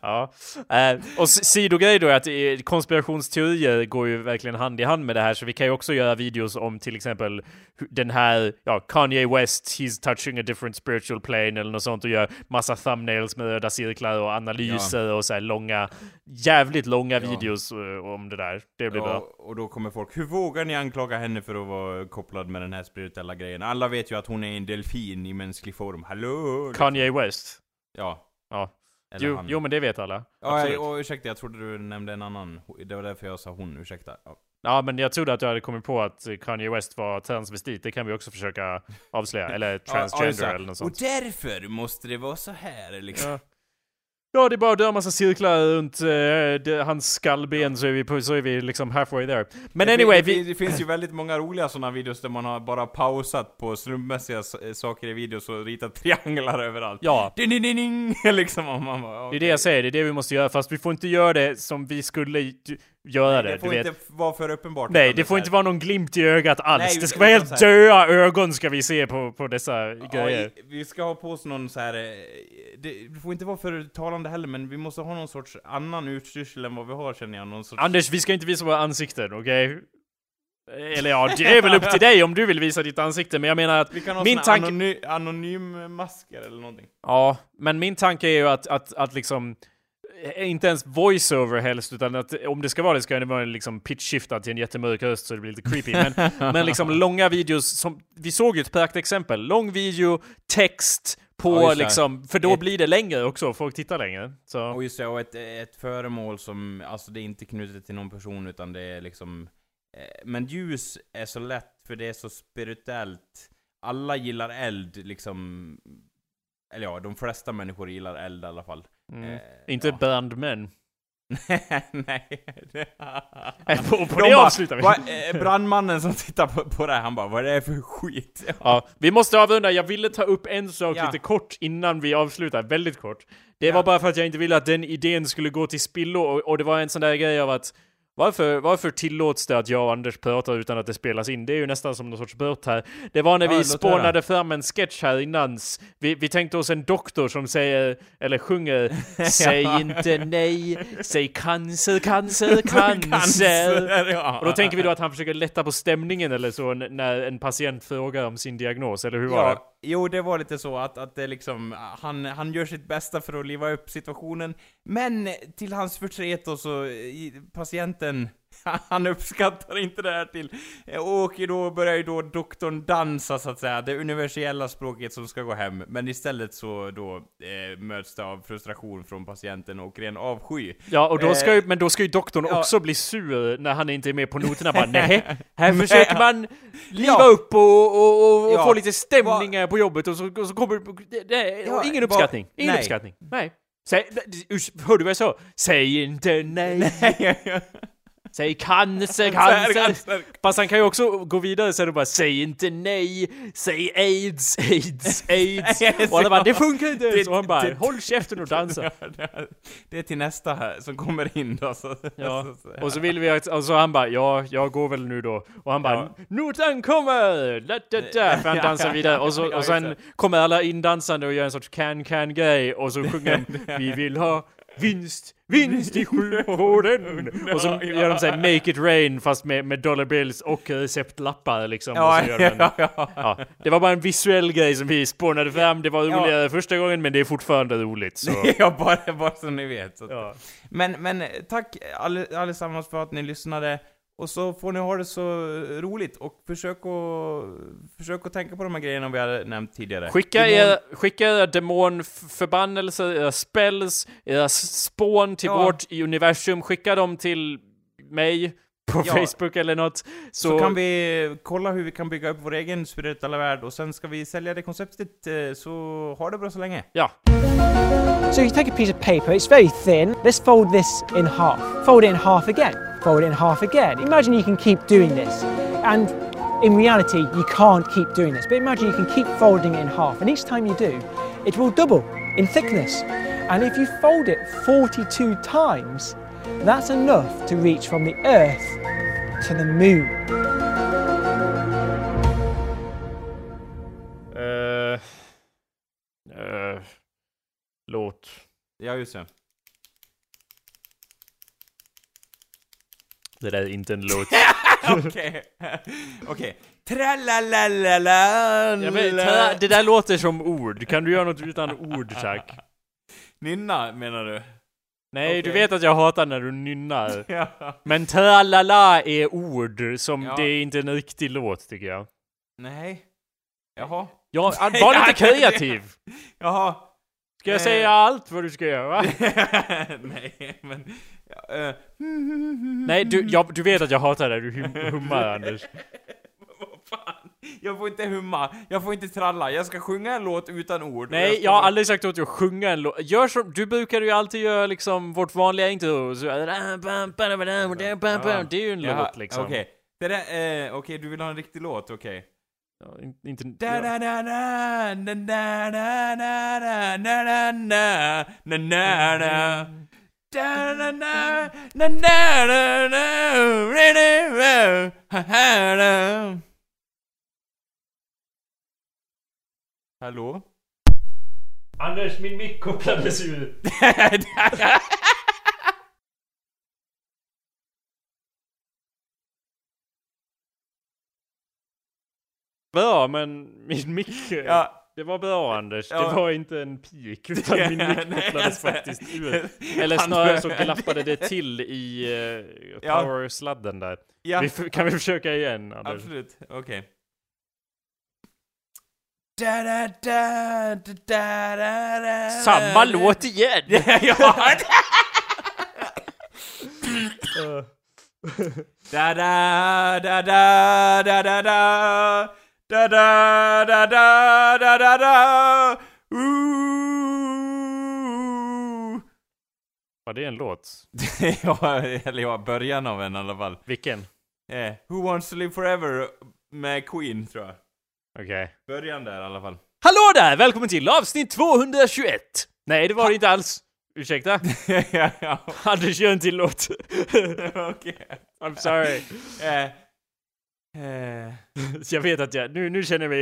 Ja. Eh, och sidogrej då är att eh, konspirationsteorier går ju verkligen hand i hand med det här, så vi kan ju också göra videos om till exempel den här, ja, Kanye West, he's touching a different spiritual plane eller något sånt och gör massa thumbnails med röda cirklar och analyser och så här långa, jävligt långa Ja. videos eh, om det där. Det blir bra. Ja, och då kommer folk, hur vågar ni anklaga henne för att vara kopplad med den här spirituella grejen? Alla vet ju att hon är en delfin i mänsklig form, hallå? Kanye West. Ja. Ja. Jo, jo, men det vet alla. Ja, och ursäkta, jag trodde du nämnde en annan. Det var därför jag sa hon, ursäkta. Ja. Ja, men jag trodde att du hade kommit på att Kanye West var transvestit. Det kan vi också försöka avslöja. Eller [LAUGHS] transgender just det. eller något Och sånt. därför måste det vara så här liksom. Ja. Ja, det är bara att dra massa cirklar runt eh, det, hans skallben så är vi, på, så är vi liksom halfway there. Men det, anyway, det, vi... det finns ju väldigt många roliga sådana videos där man har bara pausat på slumpmässiga s- saker i videos och ritat trianglar [LAUGHS] överallt. Ja, ding, ding, ding. liksom om man bara, det är det jag säger. Det är det vi måste göra. Fast vi får inte göra det som vi skulle göra det. Det du får vet. inte vara för uppenbart. Nej, det får inte vara någon glimt i ögat alls. Nej, det ska vara helt döda ögon ska vi se på, på dessa Ja, grejer. vi ska ha på oss någon så här. eh, Det, det får inte vara för talande heller, men vi måste ha någon sorts annan utstyrsel än vad vi har känner jag. Någon sorts... Anders, vi ska inte visa våra ansikten, okej? Eller ja, det är väl upp till dig om du vill visa ditt ansikte, men jag menar att vi kan ha min tanke- anony, anonym masker eller någonting. Ja, men min tanke är ju att, att, att liksom inte ens voiceover helst, utan att om det ska vara det ska det vara liksom pitch-shiftad till en jättemörk röst så det blir lite creepy. Men, [LAUGHS] men liksom långa videos, som, vi såg ju ett praktexempel. Lång video, text på Ja, liksom, för då Ett- blir det längre också, folk tittar längre. Så. Och just det, och ett, ett föremål som, alltså det är inte knutet till någon person utan det är liksom eh, Men ljus är så lätt för det är så spirituellt Alla gillar eld liksom Eller ja, de flesta människor gillar eld i alla fall Mm. Eh, Inte ja. brandmän. [LAUGHS] Nej på på De det bara, avslutar vi. "Va, eh, Brandmannen som tittar på, på det här, han bara 'Vad är det för skit?' Ja, vi måste avrunda. Jag ville ta upp en sak Ja. lite kort innan vi avslutar, väldigt kort. Det Ja. var bara för att jag inte ville att den idén skulle gå till spillo och, och det var en sån där grej av att varför, varför tillåts det att jag och Anders pratar utan att det spelas in? Det är ju nästan som någon sorts brott här. Det var när Ja, vi spånade fram en sketch här innan. Vi, vi tänkte oss en doktor som säger, eller sjunger [LAUGHS] Säg Ja. inte nej, säg cancer, [LAUGHS] cancer, cancer. ja. Och då tänker vi då att han försöker lätta på stämningen eller så när en patient frågar om sin diagnos, eller hur var det? Jo det var lite så att, att det liksom, han, han gör sitt bästa för att liva upp situationen, men till hans förtret och så, patienten [LAUGHS] Han uppskattar inte det här till... Och då börjar ju då doktorn dansa så att säga, det universella språket som ska gå hem. Men istället så då eh, möts det av frustration från patienten och ren avsky. Ja, och då ska ju, Eh, men då ska ju doktorn ja. också bli sur när han inte är med på noterna. Bara nej, [LAUGHS] här försöker man liva Ja. upp och, och, och, Ja. få lite stämningar på jobbet och så, och så kommer det, Ja, ingen va- uppskattning. Ingen nej. uppskattning. Nej. Säg, hörde du vad jag sa? Säg inte nej. [LAUGHS] Säg cancer, cancer. Fast han kan ju också gå vidare så är det bara säg inte nej, säg aids, aids, [LAUGHS] aids. Och alla bara det funkar inte. Det- Och han bara det- håll käften och dansa. [LAUGHS] Det är- till nästa här som kommer in då. Så, Ja, så, så, och så vill vi att, och så han bara ja, jag går väl nu då. Och han bara Ja. notan kommer! Da, da, da. För han dansar vidare. Och, så, och sen kommer alla indansande och gör en sorts can-can grej. Och så sjunger de [LAUGHS] vi vill ha vinst, vinst i sjukvården! [LAUGHS] Och så gör de såhär make it rain fast med, med dollar bills och receptlappar liksom. Ja, ja, ja. Ja, det var bara en visuell grej som vi spånade fram. Det var roligare första gången men det är fortfarande roligt. Så. [LAUGHS] ja, bara, bara så ni vet. Så. Men, men tack alle, allesammans för att ni lyssnade. Och så får ni ha det så roligt och försök att, försök att tänka på de här grejerna vi hade nämnt tidigare. Skicka, Demon- skicka era demonförbannelser, era spells, era spån till Ja. vårt universum. Skicka dem till mig på Ja. Facebook eller något. Så, Så kan vi kolla hur vi kan bygga upp vår egen spirituella värld och sen ska vi sälja det konceptet, eh, så ha det bra så länge. Ja. So you take a piece of paper, it's very thin. Let's fold this in half. Fold it in half again. Fold it in half again. Imagine you can keep doing this. And in reality, you can't keep doing this. But imagine you can keep folding it in half. And each time you do, it will double in thickness. And if you fold it 42 times, that's enough to reach from the Earth to the moon. Uh, uh, låt. Ja, just det. Det där är inte en låt. [LAUGHS] Okej. Okej. Tralalala. Det där låter som ord. Kan du göra något utan ord, tack? Nynna, menar du? Nej, du Okej. vet att jag hatar när du nynnar. [LAUGHS] Ja. Men tralala är ord som Ja. det är inte en riktig låt, tycker jag. Nej. Jaha. Ja, var lite [LAUGHS] kreativ! Jaha. Ska jag Eh. säga allt vad du ska göra? [LAUGHS] Nej, men... Ja, eh. Nej, du, jag, du vet att jag hatar det du hum, hummar, Anders. Fan? Jag får inte humma, jag får inte tralla, jag ska sjunga en låt utan ord. Nej, ska jag har aldrig sagt åt dig att sjunga en låt. Gör som, du brukar ju alltid göra liksom vårt vanliga intro. Så, det är ju en låt liksom. Okej. Där, eh, okej, du vill ha en riktig låt, okej. Ja, in- inte... Ja. da Hallå? Anders, min mick kopplades ur. [LAUGHS] Bra, men min mick... Ja. Det var bra Anders, Ja. det var inte en pik utan min mick [LAUGHS] kopplades faktiskt ur. [LAUGHS] Eller snarare så glappade det till i uh, powersladden där. Ja, Vi, kan vi försöka igen Anders? absolut. Okej. Da da da da da da da Samma låt igen! [LAUGHS] ja! Da da da da da da da da da da da da da da Ooh. Var det en låt? [LAUGHS] ja, eller ja, början av en i alla fall. Vilken? Eh, Who wants to live forever med Queen, tror jag. Okej. Början där i alla fall. Hallå där! Välkommen till avsnitt 221! Nej, det var det inte alls. Ursäkta? [LAUGHS] ja, ja, Anders, gör en till låt. [LAUGHS] okej. I'm sorry. Eh, eh. Jag vet att jag... Nu, nu känner jag mig